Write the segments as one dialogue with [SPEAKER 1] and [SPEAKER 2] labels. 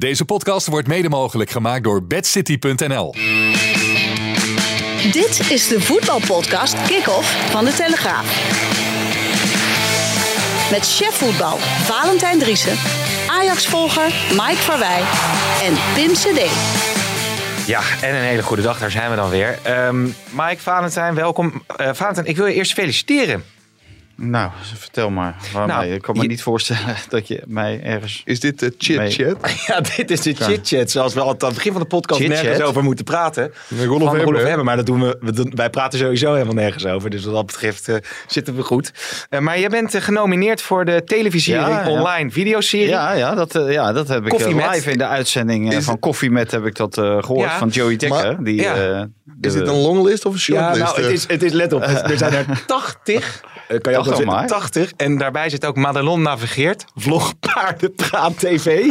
[SPEAKER 1] Deze podcast wordt mede mogelijk gemaakt door bedcity.nl.
[SPEAKER 2] Dit is de voetbalpodcast Kick-Off van de Telegraaf. Met chef voetbal Valentijn Driessen, Ajax-volger Mike Verwij en Pim CD.
[SPEAKER 3] Ja, en een hele goede dag, daar zijn we dan weer. Ehm Mike, Valentijn, welkom. Eh Valentijn, ik wil je eerst feliciteren.
[SPEAKER 4] Nou, vertel maar. Waarom
[SPEAKER 3] Nou?
[SPEAKER 4] Ik kan me
[SPEAKER 3] je-
[SPEAKER 4] niet voorstellen dat je mij ergens...
[SPEAKER 5] Is dit de chit-chat?
[SPEAKER 3] Ja, dit is de chit-chat, zoals we altijd aan het begin van de podcast
[SPEAKER 4] Chit-chat?
[SPEAKER 3] nergens over moeten praten. Van
[SPEAKER 5] hè?
[SPEAKER 3] Hemmen, maar dat doen we, we doen- wij praten sowieso helemaal nergens over. Dus wat dat betreft eh, zitten we goed. Eh, maar jij bent eh, genomineerd voor de televisiering
[SPEAKER 4] Ja, ja.
[SPEAKER 3] online videoserie.
[SPEAKER 4] Ja, ja, dat, ja, dat heb ik
[SPEAKER 3] Koffie met?
[SPEAKER 4] live in de uitzending eh,
[SPEAKER 5] Is-
[SPEAKER 4] van Koffie Met heb ik dat eh, gehoord
[SPEAKER 3] Ja.
[SPEAKER 4] van Joey Dekker.
[SPEAKER 5] Maar-
[SPEAKER 4] die,
[SPEAKER 3] Ja.
[SPEAKER 4] eh,
[SPEAKER 5] Is dit een longlist of een
[SPEAKER 3] Ja,
[SPEAKER 5] shortlist?
[SPEAKER 3] nou, het is, het is, let op, er zijn er 80. Eh, Kan je ook wel
[SPEAKER 4] 80
[SPEAKER 3] zeggen,
[SPEAKER 4] maar.
[SPEAKER 3] 80. En daarbij zit ook Madelon Navigeert, Vlog Paardenpraat TV,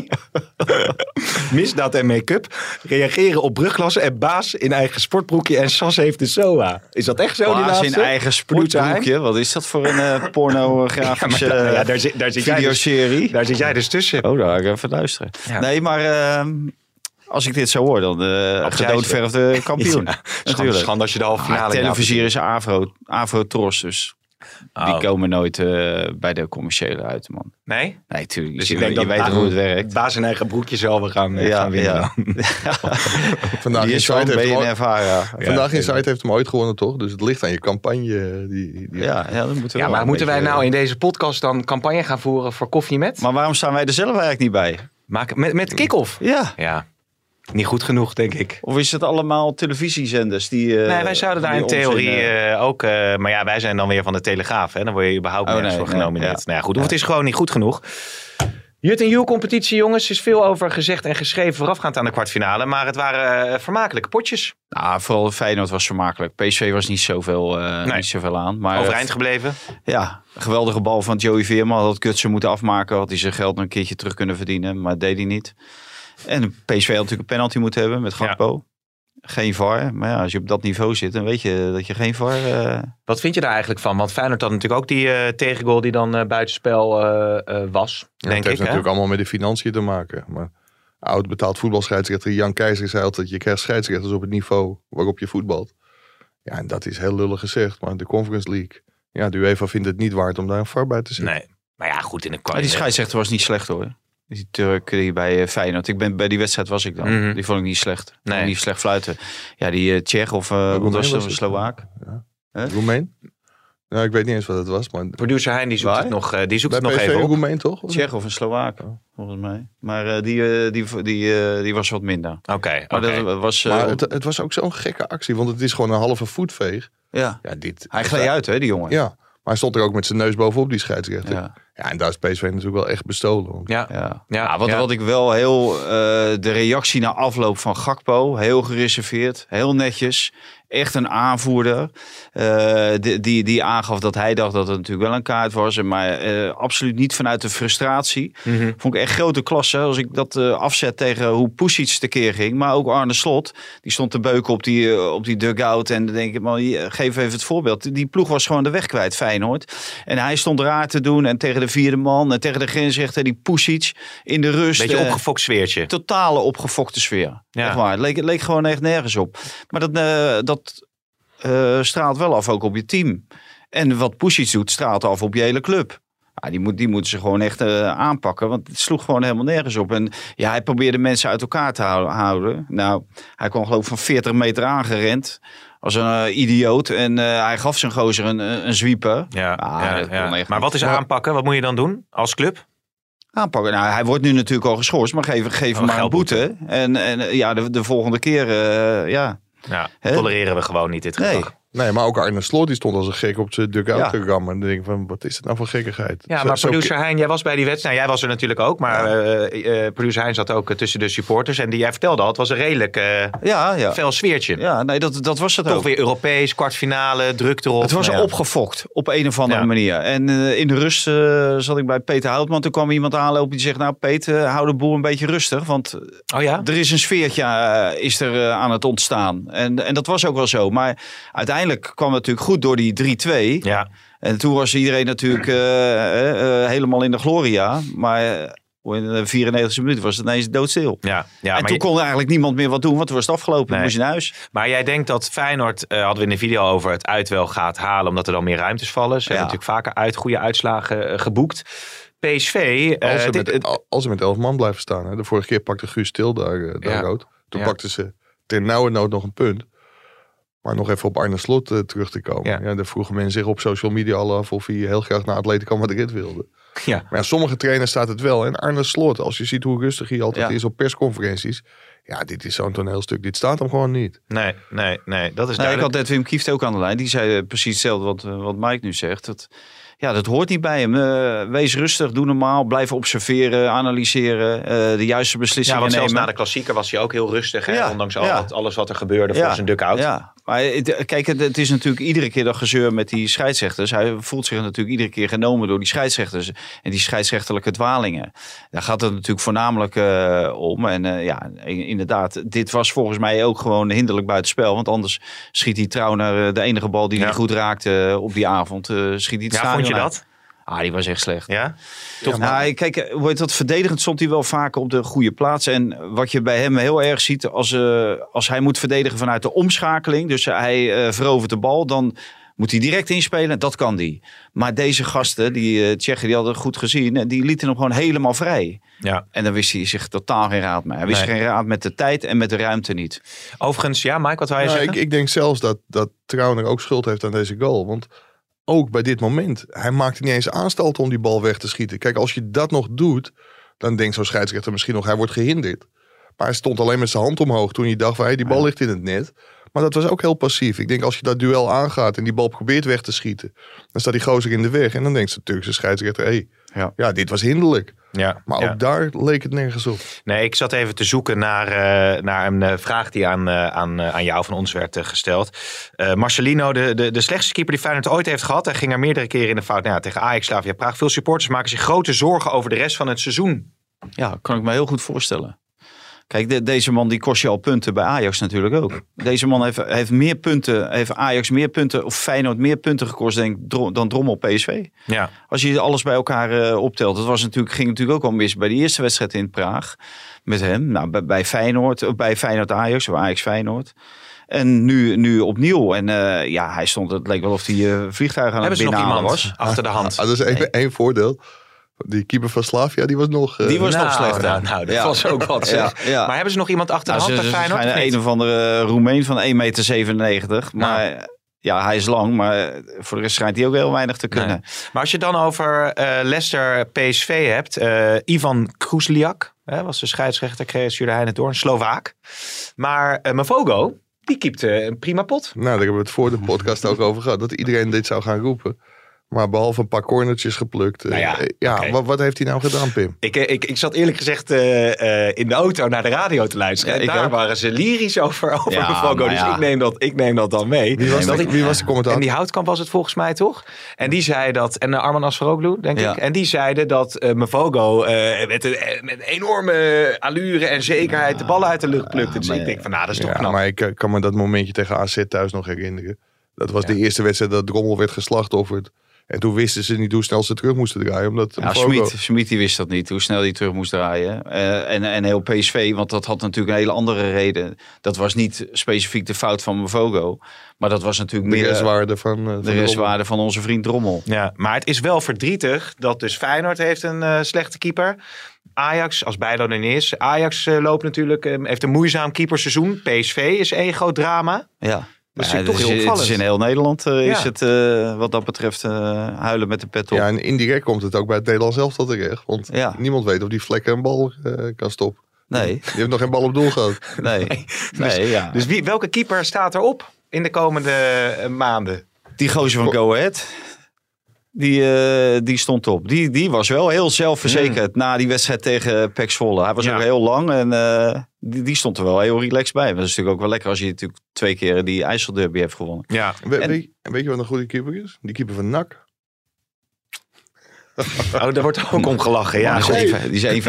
[SPEAKER 3] Misdaad en Make-up, Reageren op brugklassen en Baas in eigen sportbroekje en Sas heeft de SOA. Is dat echt zo, die
[SPEAKER 4] Baas
[SPEAKER 3] laatste?
[SPEAKER 4] in eigen sportbroekje. Wat is dat voor een eh, pornografische
[SPEAKER 3] Ja, maar, ja, daar zit- daar zit jij dus-
[SPEAKER 4] videoserie?
[SPEAKER 3] Daar zit jij dus tussen.
[SPEAKER 4] Oh, daar ga ik even luisteren.
[SPEAKER 3] Ja.
[SPEAKER 4] Nee, maar eh, als ik dit zo hoor, dan uh, gedoodverfde kampioen.
[SPEAKER 3] Ja, schande,
[SPEAKER 4] Natuurlijk.
[SPEAKER 3] schande als je de halve finale...
[SPEAKER 4] Ah,
[SPEAKER 3] in
[SPEAKER 4] televisie is Avro, Avro Tros, dus
[SPEAKER 3] Oh.
[SPEAKER 4] die komen nooit eh, bij de commerciële uit, man.
[SPEAKER 3] Nee?
[SPEAKER 4] Nee, tuurlijk.
[SPEAKER 3] Dus
[SPEAKER 4] je,
[SPEAKER 3] ik denk
[SPEAKER 4] je
[SPEAKER 3] dat
[SPEAKER 4] weet hoe het werkt.
[SPEAKER 3] Baas in eigen broekje zal we gaan, eh,
[SPEAKER 4] Ja,
[SPEAKER 3] gaan winnen.
[SPEAKER 4] ja.
[SPEAKER 5] Vandaag
[SPEAKER 4] Die
[SPEAKER 5] in
[SPEAKER 4] is
[SPEAKER 5] Site heeft hem
[SPEAKER 4] BNR
[SPEAKER 5] ooit-
[SPEAKER 4] Vara.
[SPEAKER 5] Vandaag in Site heeft hem ooit gewonnen, toch? Dus het ligt aan je campagne. Die, die,
[SPEAKER 4] Ja, ja, dan moeten we
[SPEAKER 3] Ja, maar moeten wij nou in deze podcast dan campagne gaan voeren voor Koffie Met?
[SPEAKER 4] Maar waarom staan wij er zelf eigenlijk niet bij?
[SPEAKER 3] Maak, met, met kick-off?
[SPEAKER 4] Ja.
[SPEAKER 3] Ja, niet goed genoeg, denk ik.
[SPEAKER 4] Of is het allemaal televisiezenders die... eh,
[SPEAKER 3] nee, wij zouden daar in theorie
[SPEAKER 4] onzin, eh,
[SPEAKER 3] eh, ook... eh, maar ja, wij zijn dan weer van de Telegraaf. Hè? Dan word je überhaupt
[SPEAKER 4] Oh,
[SPEAKER 3] nergens
[SPEAKER 4] nee,
[SPEAKER 3] voor
[SPEAKER 4] nee,
[SPEAKER 3] genomineerd.
[SPEAKER 4] ja.
[SPEAKER 3] Nou ja, goed. Of het is gewoon niet goed genoeg. Jut en Jules competitie, jongens. Er is veel over gezegd en geschreven voorafgaand aan de kwartfinale. Maar het waren vermakelijke potjes.
[SPEAKER 4] Nou, vooral Feyenoord was vermakelijk. PSV was niet zoveel, eh,
[SPEAKER 3] Nee.
[SPEAKER 4] niet zoveel aan. Maar
[SPEAKER 3] Overeind gebleven.
[SPEAKER 4] Ja, geweldige bal van Joey Veerman. Had Kutsen moeten afmaken. Had hij zijn geld nog een keertje terug kunnen verdienen. Maar dat deed hij niet. En PSV had natuurlijk een penalty moeten hebben met Gakpo. Geen VAR. Maar ja, als je op dat niveau zit, dan weet je dat je geen VAR... eh,
[SPEAKER 3] Wat vind je daar eigenlijk van? Want Feyenoord had natuurlijk ook die eh, tegengoal die dan eh, buitenspel eh, eh, was.
[SPEAKER 5] Ja,
[SPEAKER 3] denk
[SPEAKER 5] het heeft
[SPEAKER 3] ik. Hè?
[SPEAKER 5] natuurlijk allemaal met de financiën te maken. Maar oud betaald voetbalscheidsrechter Jan Keizer zei altijd... je krijgt scheidsrechters op het niveau waarop je voetbalt. Ja, en dat is heel lullig gezegd. Maar de Conference League... Ja, de UEFA vindt het niet waard om daar een VAR bij te zetten.
[SPEAKER 3] Nee. Maar ja, goed in de kwaliteit.
[SPEAKER 4] die scheidsrechter was niet slecht hoor. Die Turk die bij eh, Feyenoord. Ik ben, bij die wedstrijd was ik dan.
[SPEAKER 3] Mhm.
[SPEAKER 4] Die vond ik niet slecht.
[SPEAKER 3] Nee.
[SPEAKER 4] Nee. Niet slecht fluiten. Ja, die uh, Tsjech of uh, wat was het? Slovaak. Hè?
[SPEAKER 5] Roemeen? Nou, ik weet niet eens wat het was. Maar
[SPEAKER 3] Producer Hein die zoekt
[SPEAKER 4] Waar?
[SPEAKER 3] het nog, eh, die zoekt
[SPEAKER 5] bij
[SPEAKER 3] het nog
[SPEAKER 5] PSV
[SPEAKER 3] even
[SPEAKER 5] een
[SPEAKER 3] op.
[SPEAKER 5] Roemeen, toch? Of-
[SPEAKER 4] Tsjech of een Slovaak,
[SPEAKER 5] Oh.
[SPEAKER 4] volgens mij. Maar uh, die, uh, die, die, uh, die was wat minder.
[SPEAKER 3] Oké,
[SPEAKER 4] Maar
[SPEAKER 3] oké.
[SPEAKER 4] dat was...
[SPEAKER 5] Maar
[SPEAKER 4] Uh,
[SPEAKER 5] het, het was ook zo'n gekke actie. Want het is gewoon een halve voetveeg.
[SPEAKER 4] ja.
[SPEAKER 5] Ja, dit,
[SPEAKER 4] Hij gleed uit hè, die jongen.
[SPEAKER 5] Ja, maar hij stond er ook met zijn neus bovenop, die scheidsrechter. Ja,
[SPEAKER 4] Ja.
[SPEAKER 5] en daar is PSV natuurlijk wel echt bestolen. Want
[SPEAKER 3] Ja.
[SPEAKER 4] Ja. Wat,
[SPEAKER 3] ja.
[SPEAKER 4] wat ik wel heel... uh, de reactie na afloop van Gakpo, heel gereserveerd, heel netjes. Echt een aanvoerder. Uh, die, die, die aangaf dat hij dacht dat het natuurlijk wel een kaart was. Maar uh, absoluut niet vanuit de frustratie.
[SPEAKER 3] Mhm.
[SPEAKER 4] Mm -hmm. Vond ik echt grote klasse. Als ik dat uh, afzet tegen hoe Pusic tekeer ging. Maar ook Arne Slot. Die stond te beuken op die, op die dugout. En dan denk ik, man, geef even het voorbeeld. Die ploeg was gewoon de weg kwijt, Feyenoord. En hij stond raar te doen. En tegen de vierde man. En tegen de grensrechter, die Pusic in de rust.
[SPEAKER 3] Beetje opgefokt sfeertje.
[SPEAKER 4] Totale opgefokte sfeer.
[SPEAKER 3] Ja.
[SPEAKER 4] Echt waar. Het leek, het leek gewoon echt nergens op. Maar dat, uh, dat uh, straalt wel af ook op je team. En wat Pusic doet, straalt af op je hele club. Ja, die, moet, die moeten ze gewoon echt uh, aanpakken. Want het sloeg gewoon helemaal nergens op. En ja, hij probeerde mensen uit elkaar te houden. Nou, hij kwam geloof ik van 40 meter aangerend. Als een uh, idioot. En uh, hij gaf zijn gozer een, een zwieper.
[SPEAKER 3] Ja,
[SPEAKER 4] Ah,
[SPEAKER 3] ja, Maar
[SPEAKER 4] niet.
[SPEAKER 3] wat is aanpakken? Wat moet je dan doen als club?
[SPEAKER 4] Aanpakken. Nou, hij wordt nu natuurlijk al geschorst. Maar geef, geef hem
[SPEAKER 3] Oh,
[SPEAKER 4] maar een boete. En, en ja, de, de volgende keer, ja...
[SPEAKER 3] Ja, tolereren we gewoon niet dit gedrag.
[SPEAKER 5] Nee, maar ook Arne Slot die stond als een gek op zijn dugout
[SPEAKER 4] Ja.
[SPEAKER 5] te rammen. En dan denk ik van, wat is het nou voor gekkigheid?
[SPEAKER 3] Ja, maar
[SPEAKER 5] zo-
[SPEAKER 3] producer Hein, jij was bij die wedstrijd. Nou, jij was er natuurlijk ook. Maar eh, eh, producer Hein zat ook eh, tussen de supporters. En die jij vertelde al, het was een redelijk eh
[SPEAKER 4] Ja, ja.
[SPEAKER 3] fel sfeertje.
[SPEAKER 4] Ja, nee, dat, dat was het
[SPEAKER 3] Toch
[SPEAKER 4] ook.
[SPEAKER 3] weer Europees, kwartfinale, druk erop.
[SPEAKER 4] Het was
[SPEAKER 3] Nou ja.
[SPEAKER 4] opgefokt op een of andere
[SPEAKER 3] Ja.
[SPEAKER 4] manier. En eh, in de rust eh, zat ik bij Peter Houtman. Toen kwam iemand aanlopen die zegt... Nou, Peter, hou de boel een beetje rustig. Want
[SPEAKER 3] Oh ja?
[SPEAKER 4] er is een sfeertje is er, aan het ontstaan. En, en dat was ook wel zo. Maar uiteindelijk kwam het natuurlijk goed door die 3-2.
[SPEAKER 3] Ja.
[SPEAKER 4] En toen was iedereen natuurlijk eh, eh, eh, helemaal in de gloria. Maar In de 94e minuut was het ineens doodstil.
[SPEAKER 3] Ja, ja
[SPEAKER 4] en
[SPEAKER 3] maar,
[SPEAKER 4] toen
[SPEAKER 3] je-
[SPEAKER 4] kon eigenlijk niemand meer wat doen, want toen was het afgelopen.
[SPEAKER 3] Nee.
[SPEAKER 4] Moest je naar huis.
[SPEAKER 3] maar jij denkt dat Feyenoord, eh, hadden we in de video over, het uit wel gaat halen. Omdat er dan meer ruimtes vallen. Ze
[SPEAKER 4] Ja.
[SPEAKER 3] hebben natuurlijk vaker uit goede uitslagen geboekt. PSV, eh,
[SPEAKER 5] Als ze,
[SPEAKER 3] dit-
[SPEAKER 5] met, al- als ze met elf man blijven staan. Hè. De vorige keer pakte Guus Stil daar, daar
[SPEAKER 3] Ja.
[SPEAKER 5] rood. Toen
[SPEAKER 3] Ja.
[SPEAKER 5] pakten ze ter nauwe nood nog een punt. Maar nog even op Arne Slot eh, terug te komen.
[SPEAKER 3] Ja.
[SPEAKER 5] Ja. daar vroegen mensen zich op social media al af of hij heel graag naar Atletico Madrid wilde.
[SPEAKER 3] ja.
[SPEAKER 5] Maar ja, sommige trainers staat het wel. En Arne Slot, als je ziet hoe rustig hij altijd
[SPEAKER 4] Ja.
[SPEAKER 5] is op persconferenties. Ja, dit is zo'n toneelstuk. Dit staat hem gewoon niet.
[SPEAKER 3] Nee, nee, nee, dat is
[SPEAKER 4] Nee, ik had net Wim Kieft ook aan de lijn. Die zei eh, precies hetzelfde wat, eh, wat Mike nu zegt. Dat, ja, dat hoort niet bij hem. Wees rustig, doe normaal. Blijf observeren, analyseren. eh, de juiste
[SPEAKER 3] Ja,
[SPEAKER 4] beslissingen
[SPEAKER 3] zelfs
[SPEAKER 4] nemen.
[SPEAKER 3] na de klassieker was hij ook heel rustig. Hè?
[SPEAKER 4] Ja,
[SPEAKER 3] Ondanks al
[SPEAKER 4] ja.
[SPEAKER 3] wat- alles wat er gebeurde voor zijn duck-out.
[SPEAKER 4] Ja, maar het, kijk, het, het is natuurlijk iedere keer dat gezeur met die scheidsrechters. Hij voelt zich natuurlijk iedere keer genomen door die scheidsrechters. En die scheidsrechterlijke dwalingen. Daar gaat het natuurlijk voornamelijk eh, om. En eh, ja, in- inderdaad, dit was volgens mij ook gewoon hinderlijk buitenspel. Want anders schiet hij trouw naar eh, de enige bal die
[SPEAKER 3] Ja.
[SPEAKER 4] hij goed raakte op die avond. schiet hij het
[SPEAKER 3] Ja, vond je dat?
[SPEAKER 4] Ah, die was echt slecht.
[SPEAKER 3] Ja?
[SPEAKER 4] Toch, nou, kijk, eh, hoe heet dat verdedigend stond hij wel vaker op de goede plaats. En wat je bij hem heel erg ziet, als, eh, als hij moet verdedigen vanuit de omschakeling, dus hij eh, verovert de bal, dan moet hij direct inspelen. Dat kan die. Maar deze gasten, die eh Tsjechen, die hadden het goed gezien, en die lieten hem gewoon helemaal vrij.
[SPEAKER 3] Ja.
[SPEAKER 4] En dan wist hij zich totaal geen raad mee. Hij wist
[SPEAKER 3] Nee.
[SPEAKER 4] geen raad met de tijd en met de ruimte niet.
[SPEAKER 3] Overigens, ja, Mike, wat wou je
[SPEAKER 5] Nou,
[SPEAKER 3] zeggen?
[SPEAKER 5] ik, ik denk zelfs dat, dat Trauner ook schuld heeft aan deze goal. Want ook bij dit moment, hij maakte niet eens aanstalten om die bal weg te schieten. Kijk, als je dat nog doet, dan denkt zo'n scheidsrechter misschien nog, hij wordt gehinderd. Maar hij stond alleen met zijn hand omhoog toen hij dacht van, hey, die bal ligt in het net. Maar dat was ook heel passief. Ik denk als je dat duel aangaat en die bal probeert weg te schieten, dan staat die gozer in de weg. En dan denkt de Turkse scheidsrechter, hé, hey,
[SPEAKER 4] Ja.
[SPEAKER 5] ja. dit was hinderlijk.
[SPEAKER 3] ja,
[SPEAKER 5] Maar
[SPEAKER 3] ja.
[SPEAKER 5] ook daar leek het nergens op.
[SPEAKER 3] Nee, ik zat even te zoeken naar, eh, naar een eh, vraag die aan, eh, aan, eh, aan jou van ons werd gesteld. Eh, Marcelino, de, de, de slechtste keeper die Feyenoord ooit heeft gehad. Hij ging er meerdere keren in de fout. Nou ja, tegen Ajax, Slavia Praag. Veel supporters maken zich grote zorgen over de rest van het seizoen.
[SPEAKER 4] Ja, kan ik me heel goed voorstellen. Kijk, de- deze man die kost je al punten bij Ajax natuurlijk ook. Deze man heeft, heeft meer punten, heeft Ajax meer punten, of Feyenoord meer punten gekost denk, Dro- dan Drommel PSV.
[SPEAKER 3] Ja,
[SPEAKER 4] Als je alles bij elkaar eh, optelt. Dat was natuurlijk, ging natuurlijk ook al mis bij de eerste wedstrijd in Praag. Met hem. Nou, bij, bij Feyenoord, of bij Feyenoord Ajax, of Ajax Feyenoord. En nu, nu opnieuw. En eh, ja, hij stond, het leek wel of hij eh vliegtuigen aan het
[SPEAKER 3] hebben ze nog
[SPEAKER 4] binnenhalen
[SPEAKER 3] iemand
[SPEAKER 4] was.
[SPEAKER 3] achter de hand?
[SPEAKER 5] Ah, dat is één, één voordeel. Die keeper van Slavia, die was nog... eh,
[SPEAKER 4] Die was nog
[SPEAKER 3] Nou,
[SPEAKER 4] slechter.
[SPEAKER 3] Nou, nou, dat
[SPEAKER 4] Ja.
[SPEAKER 3] was ook wat. zeg.
[SPEAKER 4] Ja, ja.
[SPEAKER 3] Maar hebben ze nog iemand achter de
[SPEAKER 4] Nou,
[SPEAKER 3] hand
[SPEAKER 4] ze,
[SPEAKER 3] bij
[SPEAKER 4] ze
[SPEAKER 3] Feyenoord? niet?
[SPEAKER 4] een of andere Roemeen van 1,97 meter. Maar ja, hij is lang. Maar voor de rest schijnt hij ook heel weinig te kunnen.
[SPEAKER 3] Nee. Maar als je dan over eh, Leicester PSV hebt. eh, Ivan Krusliak hè, was de scheidsrechter, kreeg hij het door. Een Slovaak. Maar eh Mavogo, die keepte een prima pot.
[SPEAKER 5] Nou, daar hebben we het voor de podcast ook over gehad. Dat iedereen dit zou gaan roepen. Maar behalve een paar cornertjes geplukt. eh,
[SPEAKER 3] Nou ja,
[SPEAKER 5] ja,
[SPEAKER 3] oké.
[SPEAKER 5] wat, wat heeft hij nou gedaan, Pim?
[SPEAKER 3] Ik, eh, ik, ik zat eerlijk gezegd eh, eh, in de auto naar de radio te luisteren.
[SPEAKER 4] Ja,
[SPEAKER 3] en
[SPEAKER 4] ik
[SPEAKER 3] daar
[SPEAKER 4] ook.
[SPEAKER 3] waren ze lyrisch over, over
[SPEAKER 4] Ja, maar
[SPEAKER 3] Dus
[SPEAKER 4] ja.
[SPEAKER 3] ik, neem dat, ik neem dat dan mee.
[SPEAKER 5] Wie was,
[SPEAKER 3] Dat
[SPEAKER 5] de,
[SPEAKER 3] ik-
[SPEAKER 5] wie was de commentator?
[SPEAKER 3] En die houtkamp was het volgens mij toch? En die zei dat, en uh, Arman Asfaroglu, denk
[SPEAKER 4] Ja.
[SPEAKER 3] ik. En die zeiden dat eh Mavogo eh, met, een, eh, met een enorme allure en zekerheid de ballen uit de lucht plukte. Dus
[SPEAKER 4] maar
[SPEAKER 3] ik denk van, nou, dat is toch
[SPEAKER 5] ja,
[SPEAKER 3] knap.
[SPEAKER 5] maar ik eh, kan me dat momentje tegen AZ thuis nog herinneren. Dat was
[SPEAKER 3] Ja.
[SPEAKER 5] de eerste wedstrijd dat Drommel werd geslachtofferd. En toen wisten ze niet hoe snel ze terug moesten draaien. Omdat
[SPEAKER 4] Ja, Schmid, Schmid die wist dat niet, hoe snel hij terug moest draaien. Eh, en, en heel PSV, want dat had natuurlijk een hele andere reden. Dat was niet specifiek de fout van Mvogo. Maar dat was natuurlijk
[SPEAKER 5] de
[SPEAKER 4] meer
[SPEAKER 5] restwaarde van, eh, van
[SPEAKER 4] de restwaarde van onze vriend Drommel.
[SPEAKER 3] Ja, maar het is wel verdrietig dat dus Feyenoord heeft een eh, slechte keeper. Ajax, als Bijlo er niet is. Ajax loopt natuurlijk, heeft een moeizaam keeperseizoen. PSV is één groot drama.
[SPEAKER 4] Ja.
[SPEAKER 3] Dat is
[SPEAKER 4] Ja,
[SPEAKER 3] toch
[SPEAKER 4] het,
[SPEAKER 3] heel
[SPEAKER 4] is, het is
[SPEAKER 3] opvallend.
[SPEAKER 4] in heel Nederland eh, is
[SPEAKER 3] Ja.
[SPEAKER 4] het eh, wat dat betreft eh, huilen met de pet op.
[SPEAKER 5] Ja, en indirect komt het ook bij het Nederlands elftal terecht. Want
[SPEAKER 4] Ja.
[SPEAKER 5] niemand weet of die vlekken een bal kan stoppen.
[SPEAKER 4] Nee,
[SPEAKER 5] Die heeft nog geen bal op doel gehad.
[SPEAKER 4] nee, nee. ja.
[SPEAKER 3] Dus wie, welke keeper staat erop in de komende maanden?
[SPEAKER 4] Die gozer van Go Ahead, die, eh, die stond op. Die, die was wel heel zelfverzekerd na die wedstrijd tegen Pek Zwolle. Hij was
[SPEAKER 3] Ja.
[SPEAKER 4] ook heel lang en eh, die, die stond er wel heel relaxed bij. Maar dat is natuurlijk ook wel lekker als je natuurlijk twee keer die IJsselderby heeft gewonnen.
[SPEAKER 3] Ja,
[SPEAKER 5] We-
[SPEAKER 4] En-
[SPEAKER 5] weet, je- weet je wat een goede keeper is? Die keeper van NAC.
[SPEAKER 3] oh, daar wordt ook om gelachen. Ja,
[SPEAKER 4] die, is 1, die is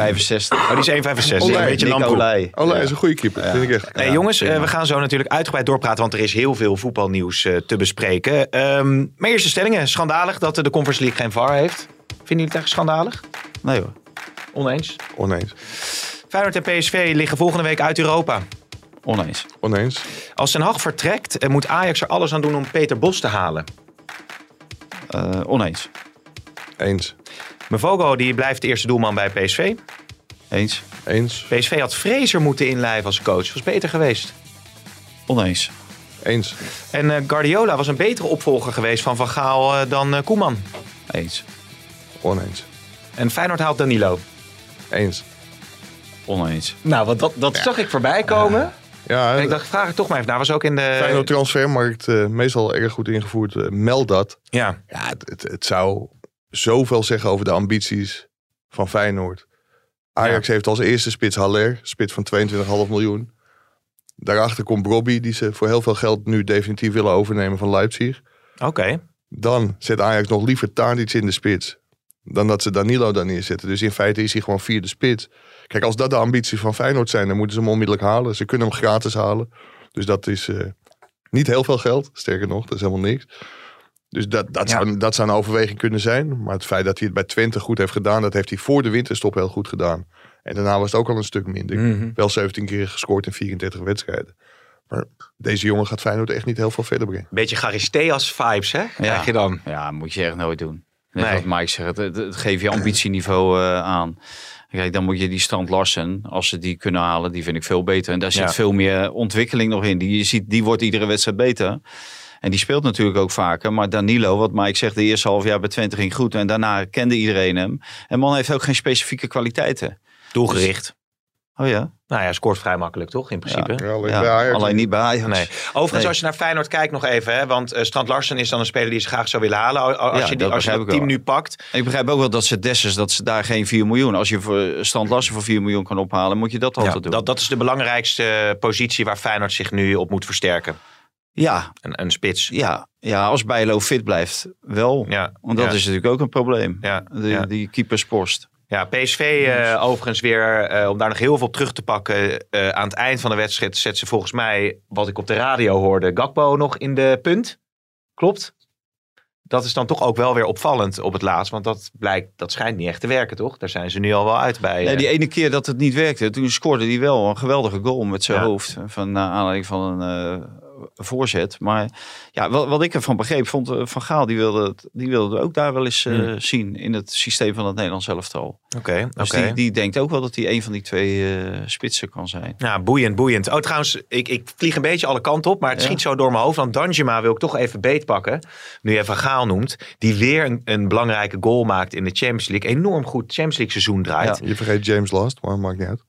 [SPEAKER 4] 1,65.
[SPEAKER 3] Oh, die is 1,65.
[SPEAKER 5] Olij.
[SPEAKER 3] Een beetje.
[SPEAKER 4] Olij.
[SPEAKER 5] Oh,
[SPEAKER 4] Ja.
[SPEAKER 5] is een goede keeper.
[SPEAKER 4] Ja.
[SPEAKER 5] Vind ik echt.
[SPEAKER 3] Nee,
[SPEAKER 4] Ja,
[SPEAKER 3] jongens, eh,
[SPEAKER 4] prima.
[SPEAKER 3] we gaan zo natuurlijk uitgebreid doorpraten, want er is heel veel voetbalnieuws eh, te bespreken. Ehm maar eerste stellingen. Schandalig dat de Conference League geen VAR heeft. Vinden jullie het echt schandalig?
[SPEAKER 4] Nee hoor.
[SPEAKER 3] Oneens.
[SPEAKER 5] Oneens.
[SPEAKER 3] Feyenoord en PSV liggen volgende week uit Europa.
[SPEAKER 4] Oneens.
[SPEAKER 5] Oneens.
[SPEAKER 3] Als Ten Hag vertrekt, eh, moet Ajax er alles aan doen om Peter Bos te halen.
[SPEAKER 4] Eh, oneens.
[SPEAKER 5] Eens.
[SPEAKER 3] Mavogo die blijft de eerste doelman bij PSV.
[SPEAKER 4] Eens.
[SPEAKER 5] Eens.
[SPEAKER 3] PSV had Fraser moeten inlijven als coach. Was beter geweest.
[SPEAKER 4] Oneens.
[SPEAKER 5] Eens.
[SPEAKER 3] En eh, Guardiola was een betere opvolger geweest van Van Gaal dan eh, Koeman.
[SPEAKER 4] Eens.
[SPEAKER 5] Oneens.
[SPEAKER 3] En Feyenoord haalt Danilo.
[SPEAKER 5] Eens.
[SPEAKER 4] Oneens.
[SPEAKER 3] Nou, wat dat, dat zag ik voorbij komen.
[SPEAKER 5] Ja,
[SPEAKER 3] en ik dacht, vraag ik toch maar even. Nou, was ook in de...
[SPEAKER 5] Feyenoord transfermarkt eh, meestal erg goed ingevoerd. eh, meld dat.
[SPEAKER 3] Ja,
[SPEAKER 5] Ja, het, het, het zou zoveel zeggen over de ambities van Feyenoord. Ajax heeft als eerste spits Haller, spits van 22,5 miljoen. Daarachter komt Robbie, die ze voor heel veel geld nu definitief willen overnemen van Leipzig.
[SPEAKER 3] oké.
[SPEAKER 5] Dan zet Ajax nog liever Tadic in de spits. Dan dat ze Danilo daar neerzetten. Dus in feite is hij gewoon vierde spits. Kijk, als dat de ambities van Feyenoord zijn, dan moeten ze hem onmiddellijk halen. Ze kunnen hem gratis halen. Dus dat is eh, niet heel veel geld. Sterker nog, dat is helemaal niks. Dus dat, dat,
[SPEAKER 3] Ja.
[SPEAKER 5] zou, dat zou een overweging kunnen zijn. Maar het feit dat hij het bij Twente goed heeft gedaan, dat heeft hij voor de winterstop heel goed gedaan. En daarna was het ook al een stuk minder.
[SPEAKER 3] Mhm.
[SPEAKER 5] Wel 17 keer gescoord in 34 wedstrijden. Maar deze jongen gaat Feyenoord echt niet heel veel verder brengen.
[SPEAKER 3] Beetje Charisteas vibes, hè? Krijg je dan.
[SPEAKER 4] Ja, moet je echt nooit doen. Net
[SPEAKER 3] Nee.
[SPEAKER 4] wat Mike zegt, het, het, het geeft je ambitieniveau eh, aan. Kijk, dan moet je die Strand Larsen, als ze die kunnen halen, die vind ik veel beter. En daar zit
[SPEAKER 3] Ja.
[SPEAKER 4] veel meer ontwikkeling nog in. Die, je ziet, die wordt iedere wedstrijd beter. En die speelt natuurlijk ook vaker. Maar Danilo, wat Mike zegt, de eerste half jaar bij Twente ging goed. En daarna kende iedereen hem. En man heeft ook geen specifieke kwaliteiten.
[SPEAKER 3] Doelgericht.
[SPEAKER 4] Oh ja?
[SPEAKER 3] Nou ja, scoort vrij makkelijk, toch? In principe.
[SPEAKER 5] Ja, alleen
[SPEAKER 4] ja
[SPEAKER 5] bij Ajax.
[SPEAKER 4] alleen niet bij Ajax.
[SPEAKER 3] Nee. Overigens,
[SPEAKER 4] Nee.
[SPEAKER 3] als je naar Feyenoord kijkt nog even, hè, want eh, Strand Larsen is dan een speler die ze graag zou willen halen. Als
[SPEAKER 4] Ja,
[SPEAKER 3] je, die,
[SPEAKER 4] dat
[SPEAKER 3] als je dat team
[SPEAKER 4] wel.
[SPEAKER 3] nu pakt,
[SPEAKER 4] Ik begrijp ook wel dat ze Dessers, dat ze daar geen 4 miljoen. Als je voor Strand Larsen voor 4 miljoen kan ophalen, moet je dat
[SPEAKER 3] ja,
[SPEAKER 4] altijd doen.
[SPEAKER 3] dat, dat is de belangrijkste positie waar Feyenoord zich nu op moet versterken.
[SPEAKER 4] Ja,
[SPEAKER 3] Een, een spits.
[SPEAKER 4] ja, ja, als Bijlo fit blijft, wel.
[SPEAKER 3] Ja,
[SPEAKER 4] Want dat
[SPEAKER 3] ja.
[SPEAKER 4] is natuurlijk ook een probleem.
[SPEAKER 3] Ja,
[SPEAKER 4] De,
[SPEAKER 3] ja.
[SPEAKER 4] Die keeperspost.
[SPEAKER 3] Ja, PSV eh, overigens weer, eh, om daar nog heel veel op terug te pakken. eh, aan het eind van de wedstrijd zet ze volgens mij, wat ik op de radio hoorde, Gakpo nog in de punt. Klopt? Dat is dan toch ook wel weer opvallend op het laatst. Want dat blijkt, dat schijnt niet echt te werken, toch? Daar zijn ze nu al wel uit bij.
[SPEAKER 4] Nee, die ene keer dat het niet werkte, toen scoorde hij wel een geweldige goal met zijn
[SPEAKER 3] Ja.
[SPEAKER 4] hoofd. Van naar aanleiding van een voorzet. Maar ja, wat, wat ik ervan begreep, vond eh, Van Gaal, die wilde, het, die wilde het ook daar wel eens eh,
[SPEAKER 3] Hmm.
[SPEAKER 4] zien in het systeem van het Nederlands elftal.
[SPEAKER 3] Oké,
[SPEAKER 4] Dus
[SPEAKER 3] oké.
[SPEAKER 4] die, die denkt ook wel dat hij een van die twee eh, spitsen kan zijn.
[SPEAKER 3] Ja, boeiend, boeiend. Oh, trouwens, ik, ik vlieg een beetje alle kanten op, maar het
[SPEAKER 4] Ja.
[SPEAKER 3] schiet zo door mijn hoofd. Want Danjuma wil ik toch even beetpakken, nu je Van Gaal noemt. Die weer een, een belangrijke goal maakt in de Champions League. Enorm goed Champions League seizoen draait.
[SPEAKER 5] Je vergeet James Last, maar maakt niet uit.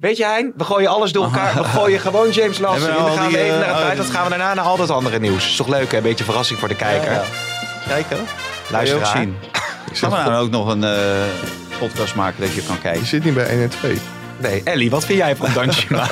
[SPEAKER 3] Weet je Hein, we gooien alles door elkaar. We gooien gewoon James Last. En
[SPEAKER 4] we
[SPEAKER 3] dan gaan we even
[SPEAKER 4] eh,
[SPEAKER 3] naar het
[SPEAKER 4] oh,
[SPEAKER 3] buitenland. gaan we daarna naar al dat andere nieuws. Is toch leuk hè? Een beetje verrassing voor de kijker.
[SPEAKER 4] Ja, ja. Kijken.
[SPEAKER 3] Luister
[SPEAKER 4] ook zien.
[SPEAKER 5] Je
[SPEAKER 4] Gaan we nou ook nog een eh, podcast maken dat je kan
[SPEAKER 5] je
[SPEAKER 4] kijken?
[SPEAKER 5] zit niet bij 1 en 2.
[SPEAKER 3] Nee, Ellie, wat vind jij van Danjuma?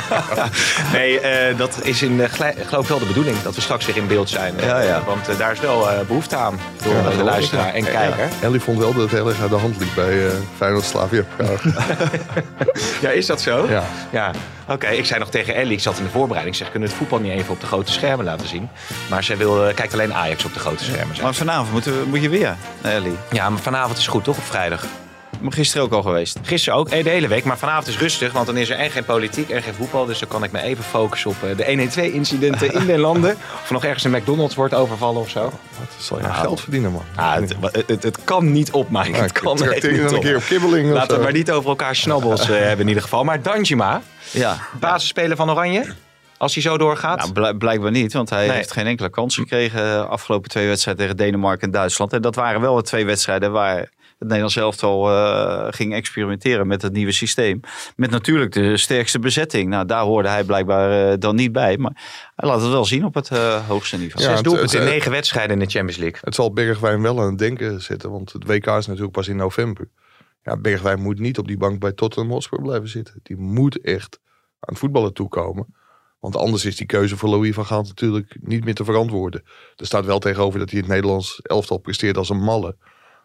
[SPEAKER 3] nee, eh, dat is in, uh, geloof ik wel de bedoeling. Dat we straks weer in beeld zijn. eh,
[SPEAKER 4] Ja, ja.
[SPEAKER 3] Want eh, daar is wel eh, behoefte aan. Door
[SPEAKER 5] Ja,
[SPEAKER 3] eh, de luisteraar en
[SPEAKER 5] ja.
[SPEAKER 3] kijker.
[SPEAKER 5] Ellie vond wel dat het heel erg uit de hand liep bij eh Feyenoord Slavia Praag.
[SPEAKER 3] Ja, is dat zo?
[SPEAKER 5] ja.
[SPEAKER 3] Ja, oké. Ik zei nog tegen Ellie, ik zat in de voorbereiding. Ik zeg, kunnen we het voetbal niet even op de grote schermen laten zien? Maar zij wil, eh, kijkt alleen Ajax op de grote schermen.
[SPEAKER 4] Maar vanavond moeten we, moet je weer Ellie.
[SPEAKER 3] Ja, maar vanavond is goed, toch? Op vrijdag.
[SPEAKER 4] Gisteren ook al geweest.
[SPEAKER 3] Gisteren ook, eh, de hele week. Maar vanavond is rustig, want dan is er en geen politiek en geen voetbal. Dus dan kan ik me even focussen op eh, de 112-incidenten in de landen. Of nog ergens een McDonald's wordt overvallen of zo.
[SPEAKER 5] Wat zal je
[SPEAKER 3] Nou.
[SPEAKER 5] geld verdienen, man.
[SPEAKER 3] Ah, het, het, het, het kan niet op, Mike.
[SPEAKER 5] Nou,
[SPEAKER 3] het kan echt niet
[SPEAKER 5] een keer op kibbeling.
[SPEAKER 3] Laten we maar niet over elkaar snabbels eh, hebben in ieder geval. Maar Danjima,
[SPEAKER 4] Ja.
[SPEAKER 3] basisspeler van Oranje, als hij zo doorgaat.
[SPEAKER 4] Nou, blijk- blijkbaar niet, want hij
[SPEAKER 3] Nee.
[SPEAKER 4] heeft geen enkele kans gekregen de afgelopen twee wedstrijden tegen Denemarken en Duitsland. En dat waren wel de twee wedstrijden waar Nederlands elftal eh ging experimenteren met het nieuwe systeem. Met natuurlijk de sterkste bezetting. Nou, daar hoorde hij blijkbaar eh, dan niet bij. Maar hij laat het wel zien op het eh, hoogste niveau.
[SPEAKER 5] Ja,
[SPEAKER 3] Zes
[SPEAKER 5] het-
[SPEAKER 3] doelpunten in
[SPEAKER 5] het-
[SPEAKER 3] negen wedstrijden in de Champions League.
[SPEAKER 5] Het zal Bergwijn wel aan het denken zetten, want het WK is natuurlijk pas in november. Ja, Bergwijn moet niet op die bank bij Tottenham Hotspur blijven zitten. Die moet echt aan het voetballen toekomen. Want anders is die keuze voor Louis van Gaal natuurlijk niet meer te verantwoorden. Er staat wel tegenover dat hij het Nederlands elftal presteert als een malle.